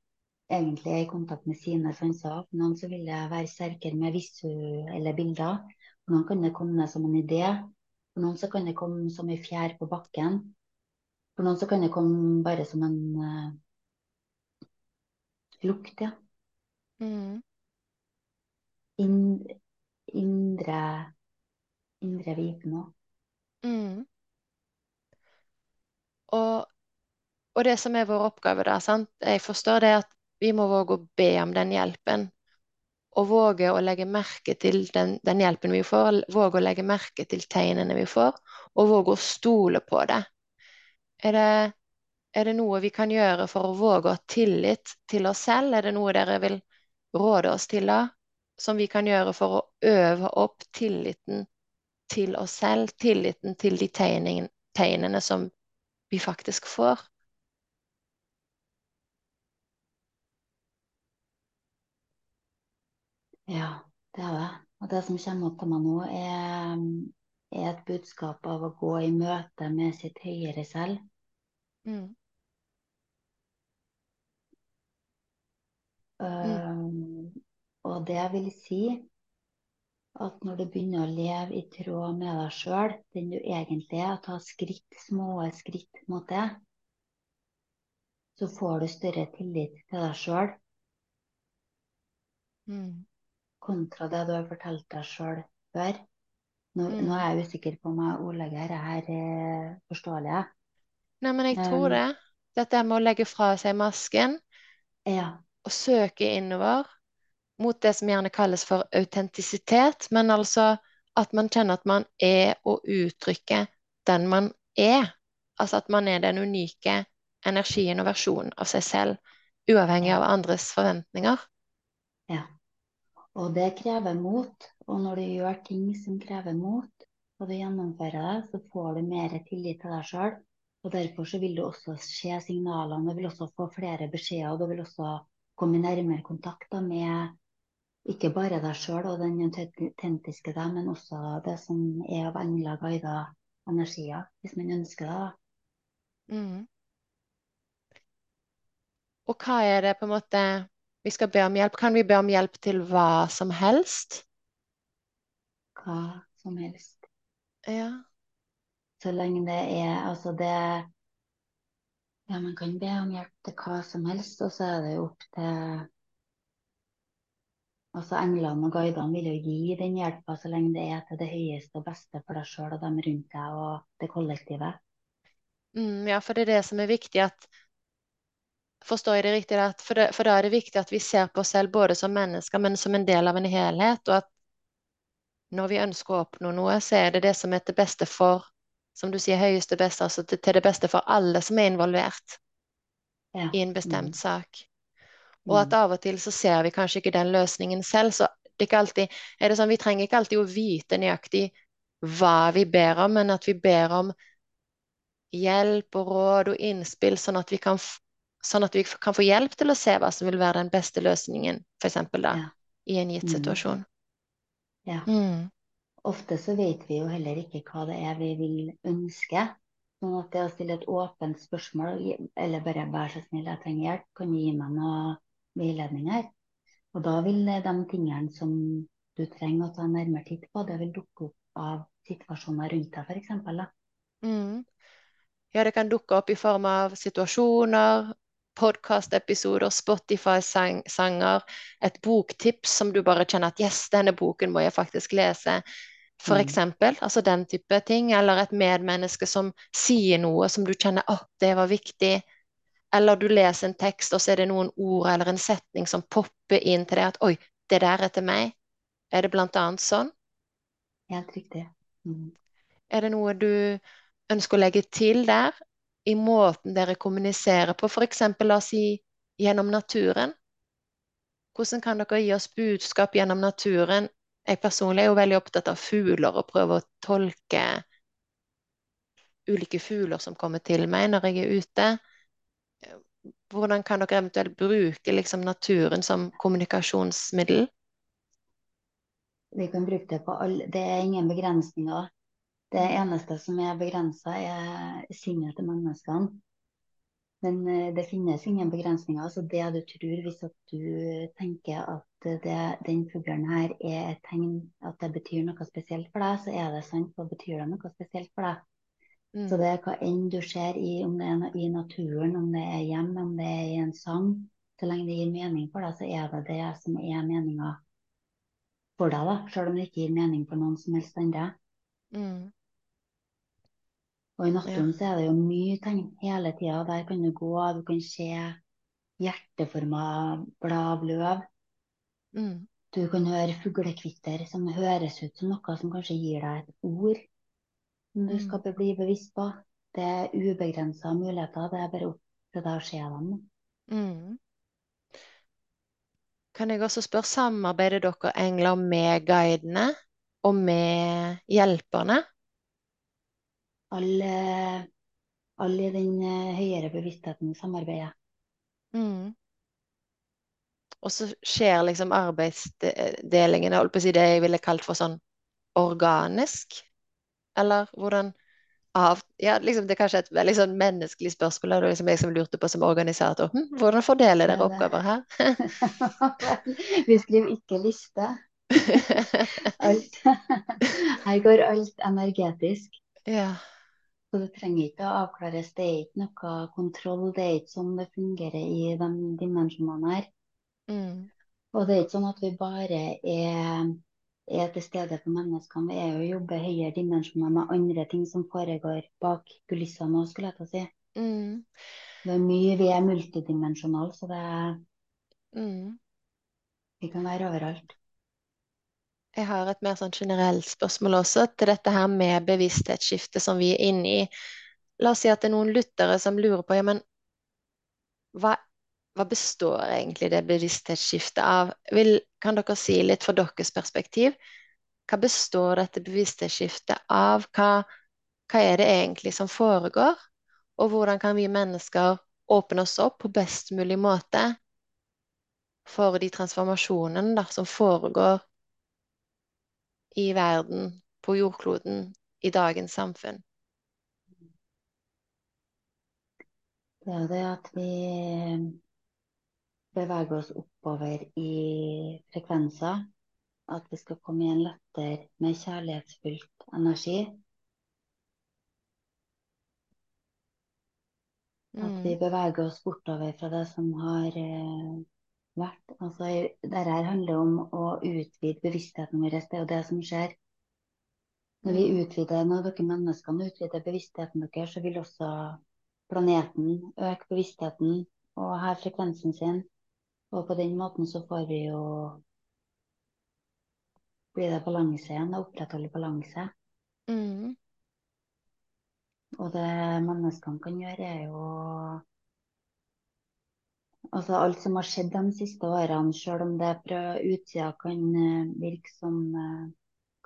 egentlig er i kontakt med sine sanser. For noen så vil det være sterkere med visuelle bilder. For noen kan det komme som en idé. For noen så kan det komme som en fjær på bakken. For noen så kan det komme bare som en eh, lukt, ja. Mm. In, indre, indre viten òg. Mm. Og, og det som er vår oppgave da, sant? Jeg forstår det at vi må våge å be om den hjelpen. Og våge å legge merke til den, den hjelpen vi får, våge å legge merke til tegnene vi får, og våge å stole på det. Er det, er det noe vi kan gjøre for å våge å ha tillit til oss selv? Er det noe dere vil råde oss til da? Som vi kan gjøre for å øve opp tilliten til oss selv, tilliten til de tegnene som vi faktisk får? Ja, det er det. Og det som kommer opp til meg nå, er, er et budskap av å gå i møte med sitt høyere selv. Mm. Um, og det vil si at når du begynner å leve i tråd med deg sjøl, den du egentlig er, ta skritt, små skritt mot det, så får du større tillit til deg sjøl Mm. kontra det du har fortalt deg sjøl før. Nå, Mm. nå er jeg usikker på om jeg ordlegger her eh, forståelig. Nei, men jeg tror Um, det. Dette med å legge fra seg masken ja, og søke innover mot det som gjerne kalles for autentisitet, men altså at man kjenner at man er og uttrykker den man er. Altså at man er den unike energien og versjonen av seg selv, uavhengig av andres forventninger. ja. Og det krever mot. Og når du gjør ting som krever mot, og du gjennomfører det, så får du mer tillit til deg sjøl. Og derfor så vil du også se signalene, du vil også få flere beskjeder, og du vil også komme i nærmere kontakt med ikke bare deg sjøl og den autentiske deg, men også det som er av engler, guider, energier, hvis man ønsker det. Mm. Og hva er det på en måte vi skal be om hjelp? Kan vi be om hjelp til hva som helst? Hva som helst. Ja. Så lenge det er Altså det Ja, man kan be om hjelp til hva som helst, og så er det jo opp til Altså Englene og guidene vil jo gi den hjelpa så lenge det er til det høyeste og beste for deg sjøl og dem rundt deg og det kollektivet. Mm, ja, for det er det som er viktig at Forstår jeg det riktig? At for, det, for da er det viktig at vi ser på oss selv både som mennesker, men som en del av en helhet, og at når vi ønsker å oppnå noe, så er det det som er til beste for, som du sier, høyeste beste, altså til, til det beste for alle som er involvert Ja. i en bestemt Mm. sak. Og at Mm. av og til så ser vi kanskje ikke den løsningen selv, så det er ikke alltid, er det sånn, vi trenger ikke alltid å vite nøyaktig hva vi ber om, men at vi ber om hjelp og råd og innspill, sånn at vi kan, sånn at vi kan få hjelp til å se hva som vil være den beste løsningen, eksempel da, Ja. i en gitt Mm. situasjon. ja. Mm. Ofte så vet vi jo heller ikke hva det er vi vil ønske. Sånn at det å stille et åpent spørsmål, eller bare 'vær så snill, jeg trenger hjelp', kan gi meg noe veiledning. Og da vil de tingene som du trenger å ta en nærmere titt på, det vil dukke opp av situasjoner rundt deg, f.eks. Mm. Ja, det kan dukke opp i form av situasjoner, podkastepisoder, Spotify-sanger, et boktips som du bare kjenner at yes, denne boken må jeg faktisk lese. For Mm. eksempel, altså den type ting, eller et medmenneske som sier noe som du kjenner å, det var viktig. Eller du leser en tekst, og så er det noen ord eller en setning som popper inn til deg at oi, det der er til meg. Er det blant annet sånn? Helt riktig. Mm. Er det noe du ønsker å legge til der, i måten dere kommuniserer på, f.eks. la oss si gjennom naturen? Hvordan kan dere gi oss budskap gjennom naturen? Jeg personlig er jo veldig opptatt av fugler og prøver å tolke ulike fugler som kommer til meg når jeg er ute. Hvordan kan dere eventuelt bruke liksom, naturen som kommunikasjonsmiddel? Vi kan bruke det på alle Det er ingen begrensninger. Det eneste som er begrensa, er sinnet til menneskene. Men eh, det finnes ingen begrensninger. Så det du tror, hvis du tenker at det, den fuglen her er et tegn at det betyr noe spesielt for deg, så er det sant. Da betyr det noe spesielt for deg. Så Mm. det er hva enn du ser i, om det er i naturen, om det er hjemme, om det er i en sang, så lenge det gir mening for deg, så er det det som er meninga for deg, da. Selv om det ikke gir mening for noen som helst andre. Mm. Og i naturen så er det jo mye tegn hele tida. Der kan du gå, du kan se hjerteforma blad av løv. Mm. Du kan høre fuglekvitter som høres ut som noe som kanskje gir deg et ord som du Mm. skal bli bevisst på. Det er ubegrensa muligheter. Det er bare opp til deg å se dem. Mm. Kan jeg også spørre, samarbeider dere engler med guidene og med hjelperne? Alle, alle i den eh, høyere bevisstheten samarbeider. Mm. Og så skjer liksom arbeidsdelingen, holdt på å si det jeg ville kalt for sånn organisk? Eller hvordan av Ja, liksom det er kanskje et veldig sånn menneskelig spørsmål, og det liksom jeg som lurte på som organisator. Hm, hvordan fordeler dere er oppgaver her? (laughs) Vi skriver ikke liste. Alt. (laughs) Her går alt energetisk. Ja. Så det trenger ikke å avklares. Det er ikke noe kontroll. Det er ikke sånn det fungerer i de dimensjonene her. Mm. Og det er ikke sånn at vi bare er, er til stede for menneskene. Vi er jo jobbe høyere dimensjoner med andre ting som foregår bak kulissene òg, skulle jeg til å si. Mm. Det er mye Vi er multidimensjonale, så det, Mm. vi kan være overalt. Jeg har et mer sånn generelt spørsmål også til dette her med bevissthetsskiftet som vi er inne i. La oss si at det er noen lyttere som lurer på ja, men hva, hva består egentlig det bevissthetsskiftet av? Vil, kan dere si litt fra deres perspektiv? Hva består dette bevissthetsskiftet av? Hva, hva er det egentlig som foregår? Og hvordan kan vi mennesker åpne oss opp på best mulig måte for de transformasjonene som foregår i verden, på jordkloden, i dagens samfunn? Det er det at vi beveger oss oppover i frekvenser. At vi skal komme i en latter med kjærlighetsfullt energi. At vi Mm, beveger oss bortover fra det som har eh, vært. Altså, Dette handler om å utvide bevisstheten vår. Det er jo det som skjer. Når vi mm, utvider, når dere menneskene utvider bevisstheten deres, så vil også planeten øke bevisstheten og heve frekvensen sin. Og på den måten så får vi jo blir det balanse igjen, å opprettholde balanse. mm, Og det menneskene kan gjøre, er jo Altså alt som har skjedd de siste årene, selv om det fra utsida kan eh, virke som eh,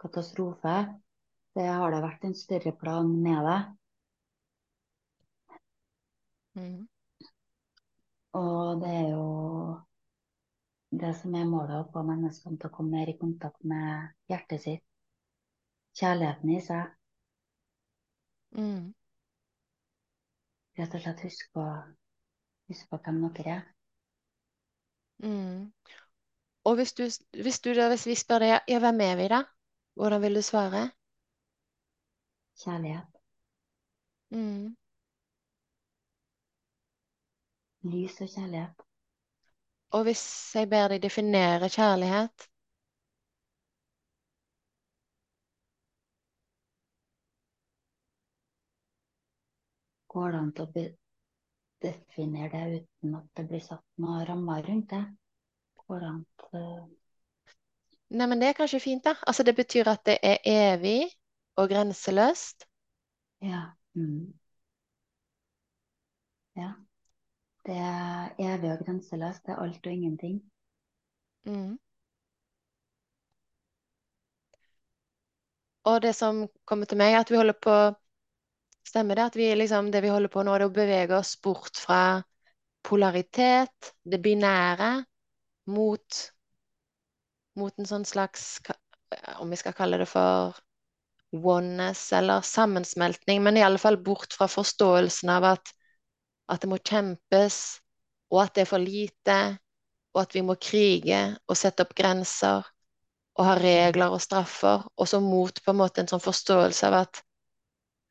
katastrofe, det har det vært en større plan med det. mm, Og det er jo det som er målet, å få menneskene til å komme mer i kontakt med hjertet sitt. Kjærligheten i seg. mm. Rett og slett huske på, huske på hvem dere er. Mm. Og hvis du, hvis du da, hvis vi spør deg, ja, hvem er vi da? Hvordan vil du svare? Kjærlighet. Mm. Lys og kjærlighet. Og hvis jeg ber deg definere kjærlighet, Går det an å definere det uten at det blir satt noen rammer rundt det? Hvordan det nei, men det er kanskje fint, da. Altså, det betyr at det er evig og grenseløst. Ja. Mm. ja. Det er evig og grenseløst. Det er alt og ingenting. Mm. Og det som kommer til meg, er at vi holder på Stemmer det at vi liksom, det vi holder på nå, er å bevege oss bort fra polaritet, det binære, mot, mot en sånn slags Om vi skal kalle det for oneness eller sammensmeltning, men i alle fall bort fra forståelsen av at, at det må kjempes, og at det er for lite, og at vi må krige og sette opp grenser og ha regler og straffer, og så mot på en måte en sånn forståelse av at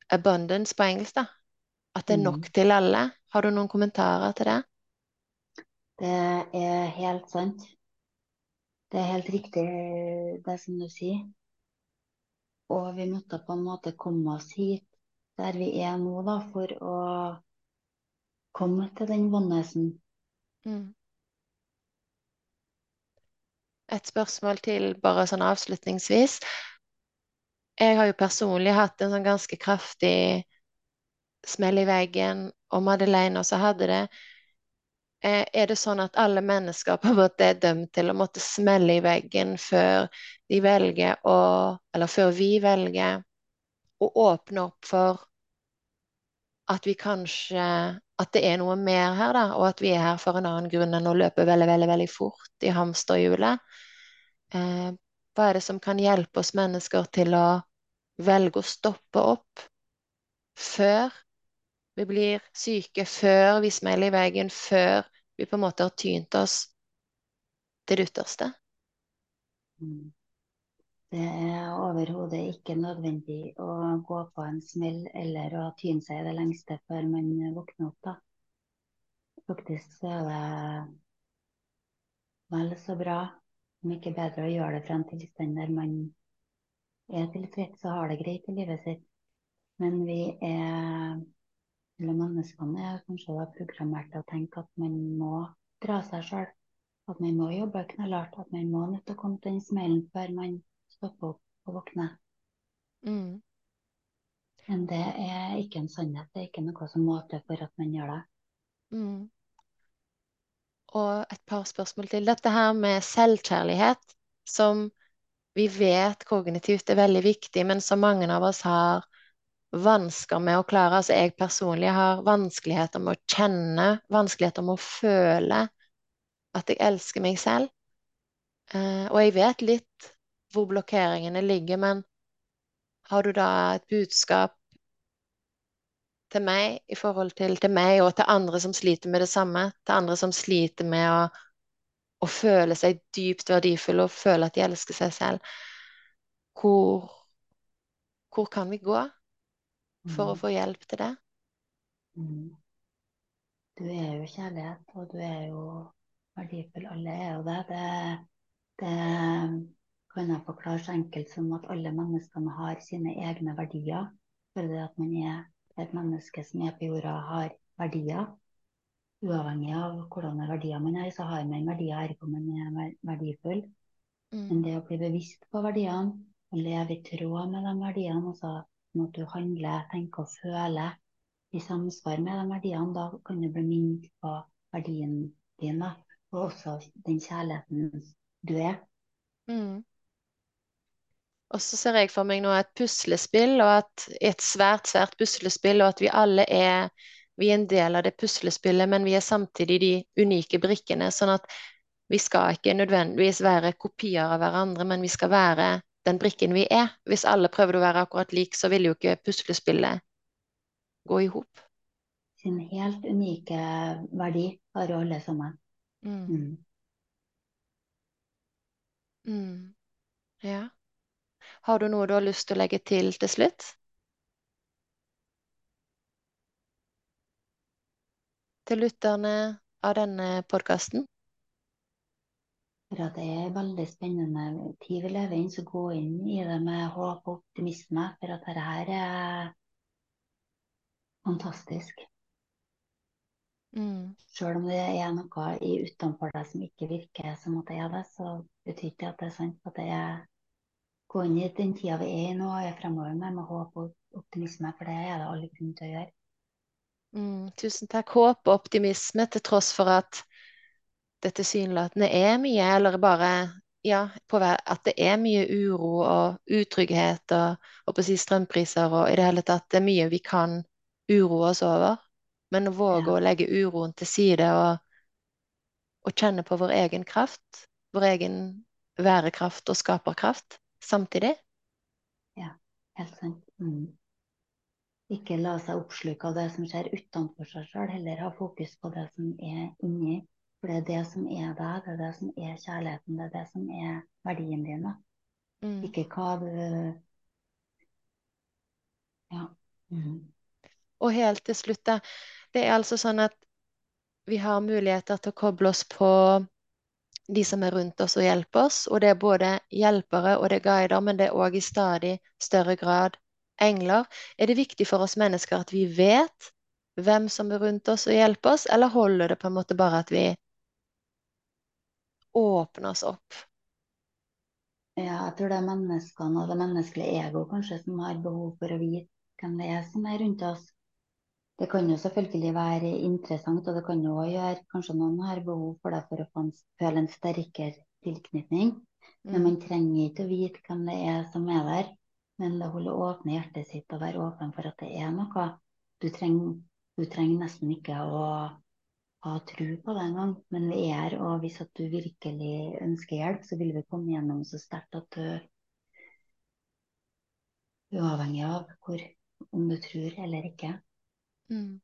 abundance på engelsk, da. At det er nok Mm. til alle. Har du noen kommentarer til det? Det er helt sant. Det er helt riktig, det som du sier. Og vi måtte på en måte komme oss hit der vi er nå, da, for å komme til den vannesen. Mm. Et spørsmål til bare sånn avslutningsvis. Jeg har jo personlig hatt en sånn ganske kraftig smell i veggen, og Madeleine også hadde det. Eh, Er det sånn at alle mennesker på en måte er dømt til å måtte smelle i veggen før de velger å Eller før vi velger å åpne opp for at vi kanskje At det er noe mer her, da, og at vi er her for en annen grunn enn å løpe veldig, veldig, veldig fort i hamsterhjulet? Hva er det som kan hjelpe oss mennesker til å velge å stoppe opp før vi blir syke, før vi smeller i veggen, før vi på en måte har tynt oss til det ytterste? Mm. Det er overhodet ikke nødvendig å gå på en smell eller å tyne seg i det lengste før man våkner opp, da. Faktisk så er det vel så bra, om ikke bedre, å gjøre det fra en tilstand der man er tilfreds og har det greit i livet sitt. Men vi er Eller menneskene er kanskje da programmert til å tenke at man må dra seg sjøl. At man må jobbe knallhardt. At man må nødt til å komme til den smellen før man stopper opp og våkner. Mm. Men det er ikke en sannhet. Det er ikke noe som må til for at man gjør det. Mm. Og et par spørsmål til. Dette her med selvkjærlighet, som vi vet kognitivt er veldig viktig, men som mange av oss har vansker med å klare. Altså jeg personlig har vanskeligheter med å kjenne, vanskeligheter med å føle at jeg elsker meg selv. Eh, og jeg vet litt hvor blokkeringene ligger, men har du da et budskap til meg i forhold til, til meg og til andre som sliter med det samme? Til andre som sliter med å, å føle seg dypt verdifulle og føle at de elsker seg selv. Hvor, hvor kan vi gå for å Mm. få hjelp til det? Mm. Du er jo kjærlighet, og du er jo verdifull. Alle er jo det. Det, det kan jeg forklare så enkelt som at alle menneskene har sine egne verdier. For det at man er et menneske som er på jorda, har verdier. Uavhengig av hvordan verdier man har, så har man verdier ergo man er verdifull. verdifull. Men Mm. det å bli bevisst på verdiene og leve i tråd med de verdiene, altså sånn at du handler, tenker og føler i samsvar med de verdiene, da kan du bli minnet på verdien din, da. Og også den kjærligheten du er. Mm. Og så ser jeg for meg nå et puslespill, og at et svært, svært puslespill, og at vi alle er vi er en del av det puslespillet, men vi er samtidig de unike brikkene. Sånn at vi skal ikke nødvendigvis være kopier av hverandre, men vi skal være den brikken vi er. Hvis alle prøvde å være akkurat lik, så ville jo ikke puslespillet gå i hop. Sin helt unike verdi har jo alle sammen. Mm. Mm. Mm. Ja. Har du noe du har lyst til å legge til til slutt? Til lytterne av denne podkasten? Det er veldig spennende tid vi lever inn, så gå inn i det med håp og optimisme. For at dette her er fantastisk. Mm. Selv om det er noe utenfor deg som ikke virker som at det er det, så betyr ikke det at det er sant. At det er gå inn i den tida vi er i nå, er fremover med, med håp og optimisme, for det er det alle grunn til å gjøre. Mm. Tusen takk. Håp og optimisme til tross for at det tilsynelatende er mye, eller bare ja, på vei, at det er mye uro og utrygghet og, og si strømpriser og i det hele tatt det er mye vi kan uroe oss over. Men å våge Ja. å legge uroen til side og, og kjenne på vår egen kraft, vår egen værekraft og skaperkraft samtidig. Ja, Helt sant. Mm. Ikke la seg oppsluke av det som skjer utenfor seg sjøl, heller ha fokus på det som er inni. For det er det som er deg, det er det som er kjærligheten, det er det som er verdien din. Mm. Ikke hva du Ja. Mm. Og helt til slutt, da. Det er altså sånn at vi har muligheter til å koble oss på de som er rundt oss og hjelper oss. Og det er både hjelpere og det er guider, men det er òg i stadig større grad engler. Er det viktig for oss mennesker at vi vet hvem som er rundt oss og hjelper oss, eller holder det på en måte bare at vi åpner oss opp? Ja, jeg tror det er menneskene og det menneskelige ego kanskje som har behov for å vite hvem det er som er rundt oss. Det kan jo selvfølgelig være interessant, og det kan jo også gjøre Kanskje noen har behov for det for å føle en sterkere tilknytning. Men Mm. man trenger ikke å vite hvem det er som er der. Men det holder å åpne hjertet sitt og være åpen for at det er noe. Du trenger, du trenger nesten ikke å ha tro på det engang, men vi er her. Og hvis at du virkelig ønsker hjelp, så vil vi komme gjennom så sterkt at du Uavhengig av hvor, om du tror eller ikke. Mm.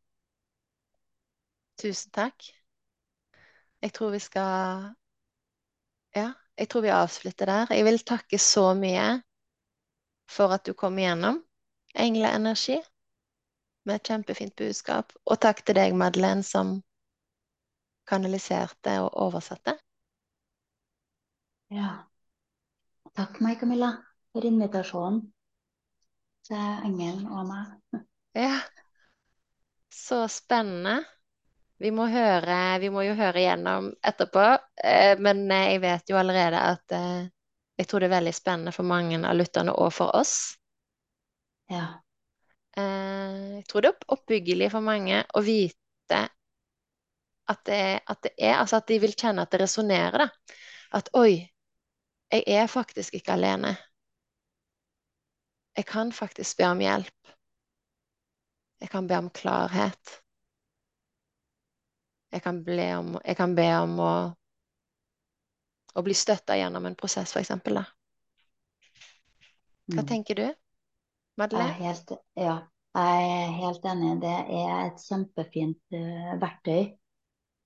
Tusen takk. Jeg tror vi skal Ja, jeg tror vi avslutter der. Jeg vil takke så mye for at du kom igjennom. Engleenergi med et kjempefint budskap. Og takk til deg, Madeleine, som kanaliserte og oversatte. Ja. Takk meg, Camilla, for invitasjonen til Engelen og meg. Ja. Så spennende. Vi må høre, vi må jo høre igjennom etterpå, eh, men eh, jeg vet jo allerede at eh, jeg tror det er veldig spennende for mange av lytterne og for oss. Ja. Jeg tror det er oppbyggelig for mange å vite at det, at det er Altså at de vil kjenne at det resonnerer, da. At oi, jeg er faktisk ikke alene. Jeg kan faktisk be om hjelp. Jeg kan be om klarhet. Jeg kan be om, jeg kan be om å, å bli støtta gjennom en prosess, eksempel. Hva Mm. tenker du, Jeg er Madeleine? helt, ja, jeg er helt enig. Det er et kjempefint uh, verktøy.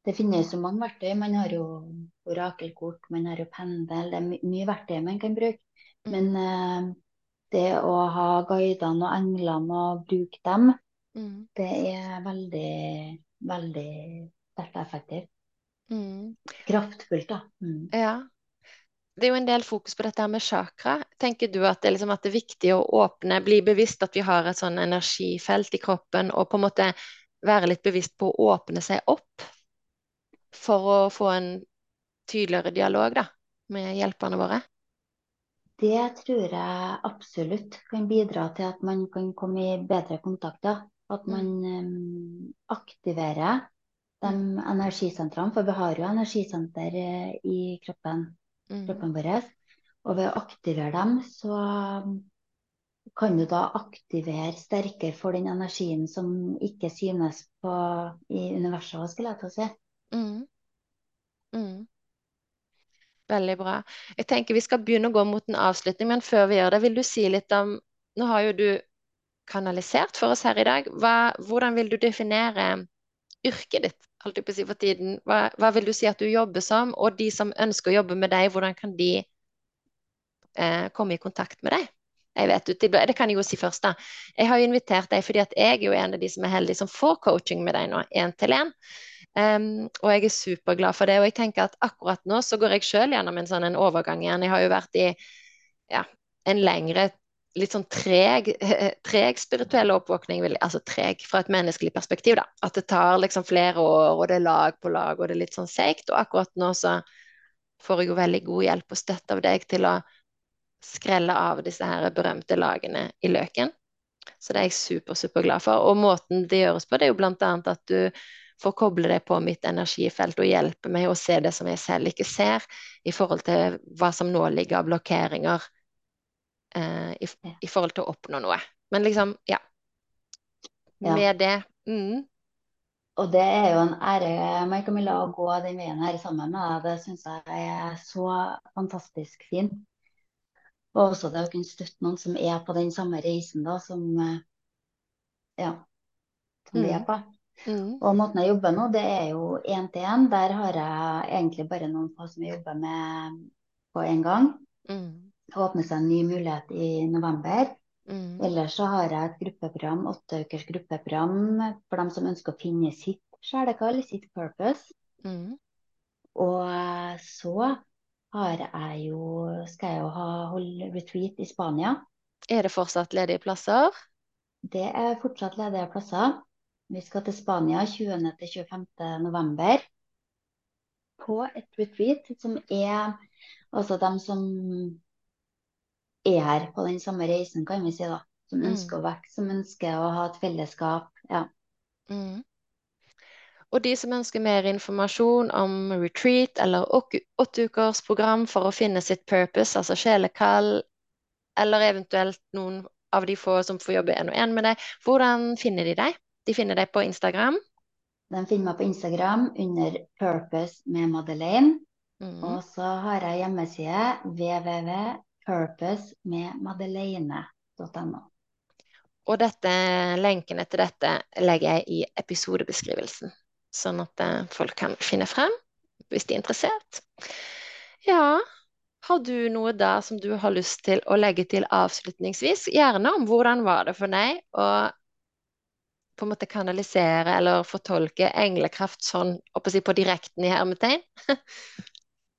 Det finnes så mange verktøy. Man har jo orakelkort, man har jo pendel. Det er my mye verktøy man kan bruke. Men Mm, eh, det å ha guidene og englene og bruke dem, mm, det er veldig, veldig sterkt og effektivt. mm. Kraftfullt, da. Mm. Ja. Det er jo en del fokus på dette med chakra. Tenker du at det, liksom, at det er viktig å åpne, bli bevisst at vi har et sånn energifelt i kroppen, og på en måte være litt bevisst på å åpne seg opp for å få en tydeligere dialog da, med hjelperne våre? Det tror jeg absolutt kan bidra til at man kan komme i bedre kontakt. At man um, aktiverer de Mm. energisentrene, for vi har jo energisenter eh, i kroppen, Mm. kroppen vår. Og ved å aktivere dem, så kan du da aktivere sterkere for den energien som ikke synes på i universet, skulle jeg til å si. Mm. Mm. Veldig bra. Jeg tenker vi skal begynne å gå mot en avslutning, men før vi gjør det, vil du si litt om Nå har jo du kanalisert for oss her i dag. Hva, hvordan vil du definere yrket ditt, holdt på å si for tiden? Hva, hva vil du si at du jobber som? Og de som ønsker å jobbe med deg, hvordan kan de eh, komme i kontakt med deg? Jeg vet, Det kan jeg jo si først, da. Jeg har jo invitert deg fordi at jeg er jo en av de som er heldige som får coaching med deg nå, én til én. Um, og jeg er superglad for det. Og jeg tenker at akkurat nå så går jeg sjøl gjennom en sånn en overgang igjen. Jeg har jo vært i ja, en lengre, litt sånn treg, (laughs) treg spirituell oppvåkning, altså treg fra et menneskelig perspektiv, da. At det tar liksom flere år, og det er lag på lag, og det er litt sånn seigt. Og akkurat nå så får jeg jo veldig god hjelp og støtte av deg til å skrelle av disse her berømte lagene i løken. Så det er jeg super, superglad for. Og måten det gjøres på, det er jo blant annet at du får koble deg på mitt energifelt og hjelpe meg å se det som jeg selv ikke ser, i forhold til hva som nå ligger av blokkeringer i, i forhold til å oppnå noe. Men liksom, ja. Ja. Med det mm, Og det er jo en ære, Mai Camilla, å gå den veien her sammen med deg. Det syns jeg er så fantastisk fint. Og også det å kunne støtte noen som er på den samme reisen da, som, eh, ja, som vi er Mm. på. mm, Og måten jeg jobber nå, det er jo én til én. Der har jeg egentlig bare noen få som jeg jobber med på en gang. mm, åpner seg en ny mulighet i november. mm, Ellers så har jeg et gruppeprogram, åtte ukers gruppeprogram for dem som ønsker å finne sitt sjelekall, sitt purpose. mm. Og så har jeg jo, skal jeg jo ha holde retreat i Spania. Er det fortsatt ledige plasser? Det er fortsatt ledige plasser. Vi skal til Spania 20. til 25. november på et retreat som er altså dem som er her på den samme reisen, kan vi si da. Som Mm. ønsker å vokse, som ønsker å ha et fellesskap. Ja. Mm. Og de som ønsker mer informasjon om retreat eller åtteukersprogram for å finne sitt purpose, altså sjelekall, eller eventuelt noen av de få som får jobbe én og én med deg, hvordan finner de deg? De finner deg på Instagram. De finner meg på Instagram under 'Purpose med Madeleine'. Mm. Og så har jeg hjemmeside www.purposemedmadeleine.no. Og dette, lenkene til dette legger jeg i episodebeskrivelsen, sånn at eh, folk kan finne frem hvis de er interessert. Ja, har du noe da som du har lyst til å legge til avslutningsvis? Gjerne om hvordan var det for deg å på en måte kanalisere eller fortolke englekraft sånn, på direkten i hermetegn? (laughs)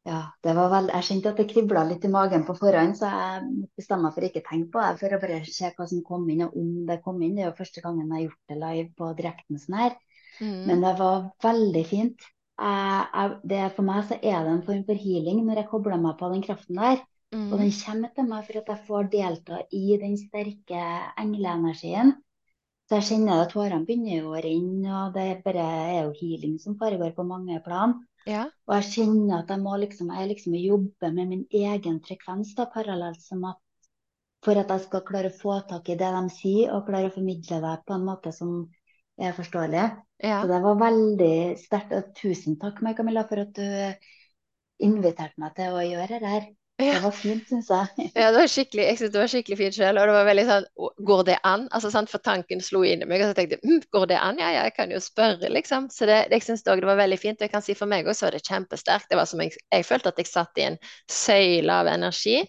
Ja, det var vel, jeg kjente at det kribla litt i magen på forhånd, så jeg bestemte meg for ikke å tenke på det, for å bare se hva som kom inn, og om det kom inn. Det er jo første gangen jeg har gjort det live på direkten sånn her. Mm. Men det var veldig fint. Jeg, jeg, det, for meg så er det en form for healing når jeg kobler meg på den kraften der. Og Mm. den kommer til meg for at jeg får delta i den sterke engleenergien. Så jeg kjenner at tårene begynner å renne, og det bare er jo healing som foregår på mange plan. Ja. Og jeg kjenner at jeg må liksom, jeg liksom jobbe med min egen frekvens da, parallelt som at for at jeg skal klare å få tak i det de sier, og klare å formidle det på en måte som er forståelig. Ja. Så det var veldig sterkt. Og tusen takk, Mai Camilla, for at du inviterte meg til å gjøre det her. Ja. Det var fint, syns jeg. Ja, det var skikkelig, jeg synes det var skikkelig fint selv, og det var veldig sånn, går det an? Altså, sant, for tanken slo inn i meg, og så tenkte jeg, mm, går det an? Ja, ja, jeg kan jo spørre, liksom. Så det, jeg synes òg det var veldig fint, og jeg kan si for meg også var det kjempesterkt. Det var som jeg, jeg følte at jeg satt i en søyle av energi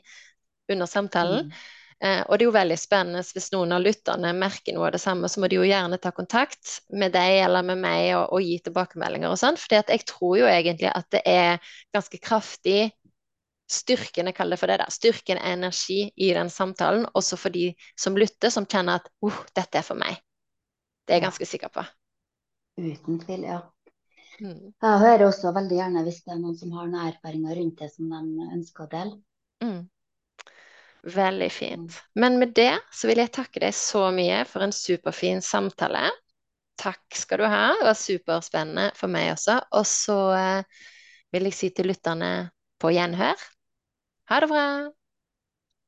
under samtalen. Mm. Eh, og det er jo veldig spennende hvis noen av lytterne merker noe av det samme, så må de jo gjerne ta kontakt med deg eller med meg og, og gi tilbakemeldinger og sånn. For jeg tror jo egentlig at det er ganske kraftig styrken, jeg kaller det for det da. styrken er energi i den samtalen, også for de som lytter, som kjenner at oh, dette er for meg. Det er jeg ganske sikker på. Uten tvil, ja. Mm. Jeg hører også veldig gjerne hvis det er noen som har noen erfaringer rundt det som de ønsker å dele. Mm. Veldig fint. Men med det så vil jeg takke deg så mye for en superfin samtale. Takk skal du ha. Det var superspennende for meg også. Og så eh, vil jeg si til lytterne på gjenhør. Ha det.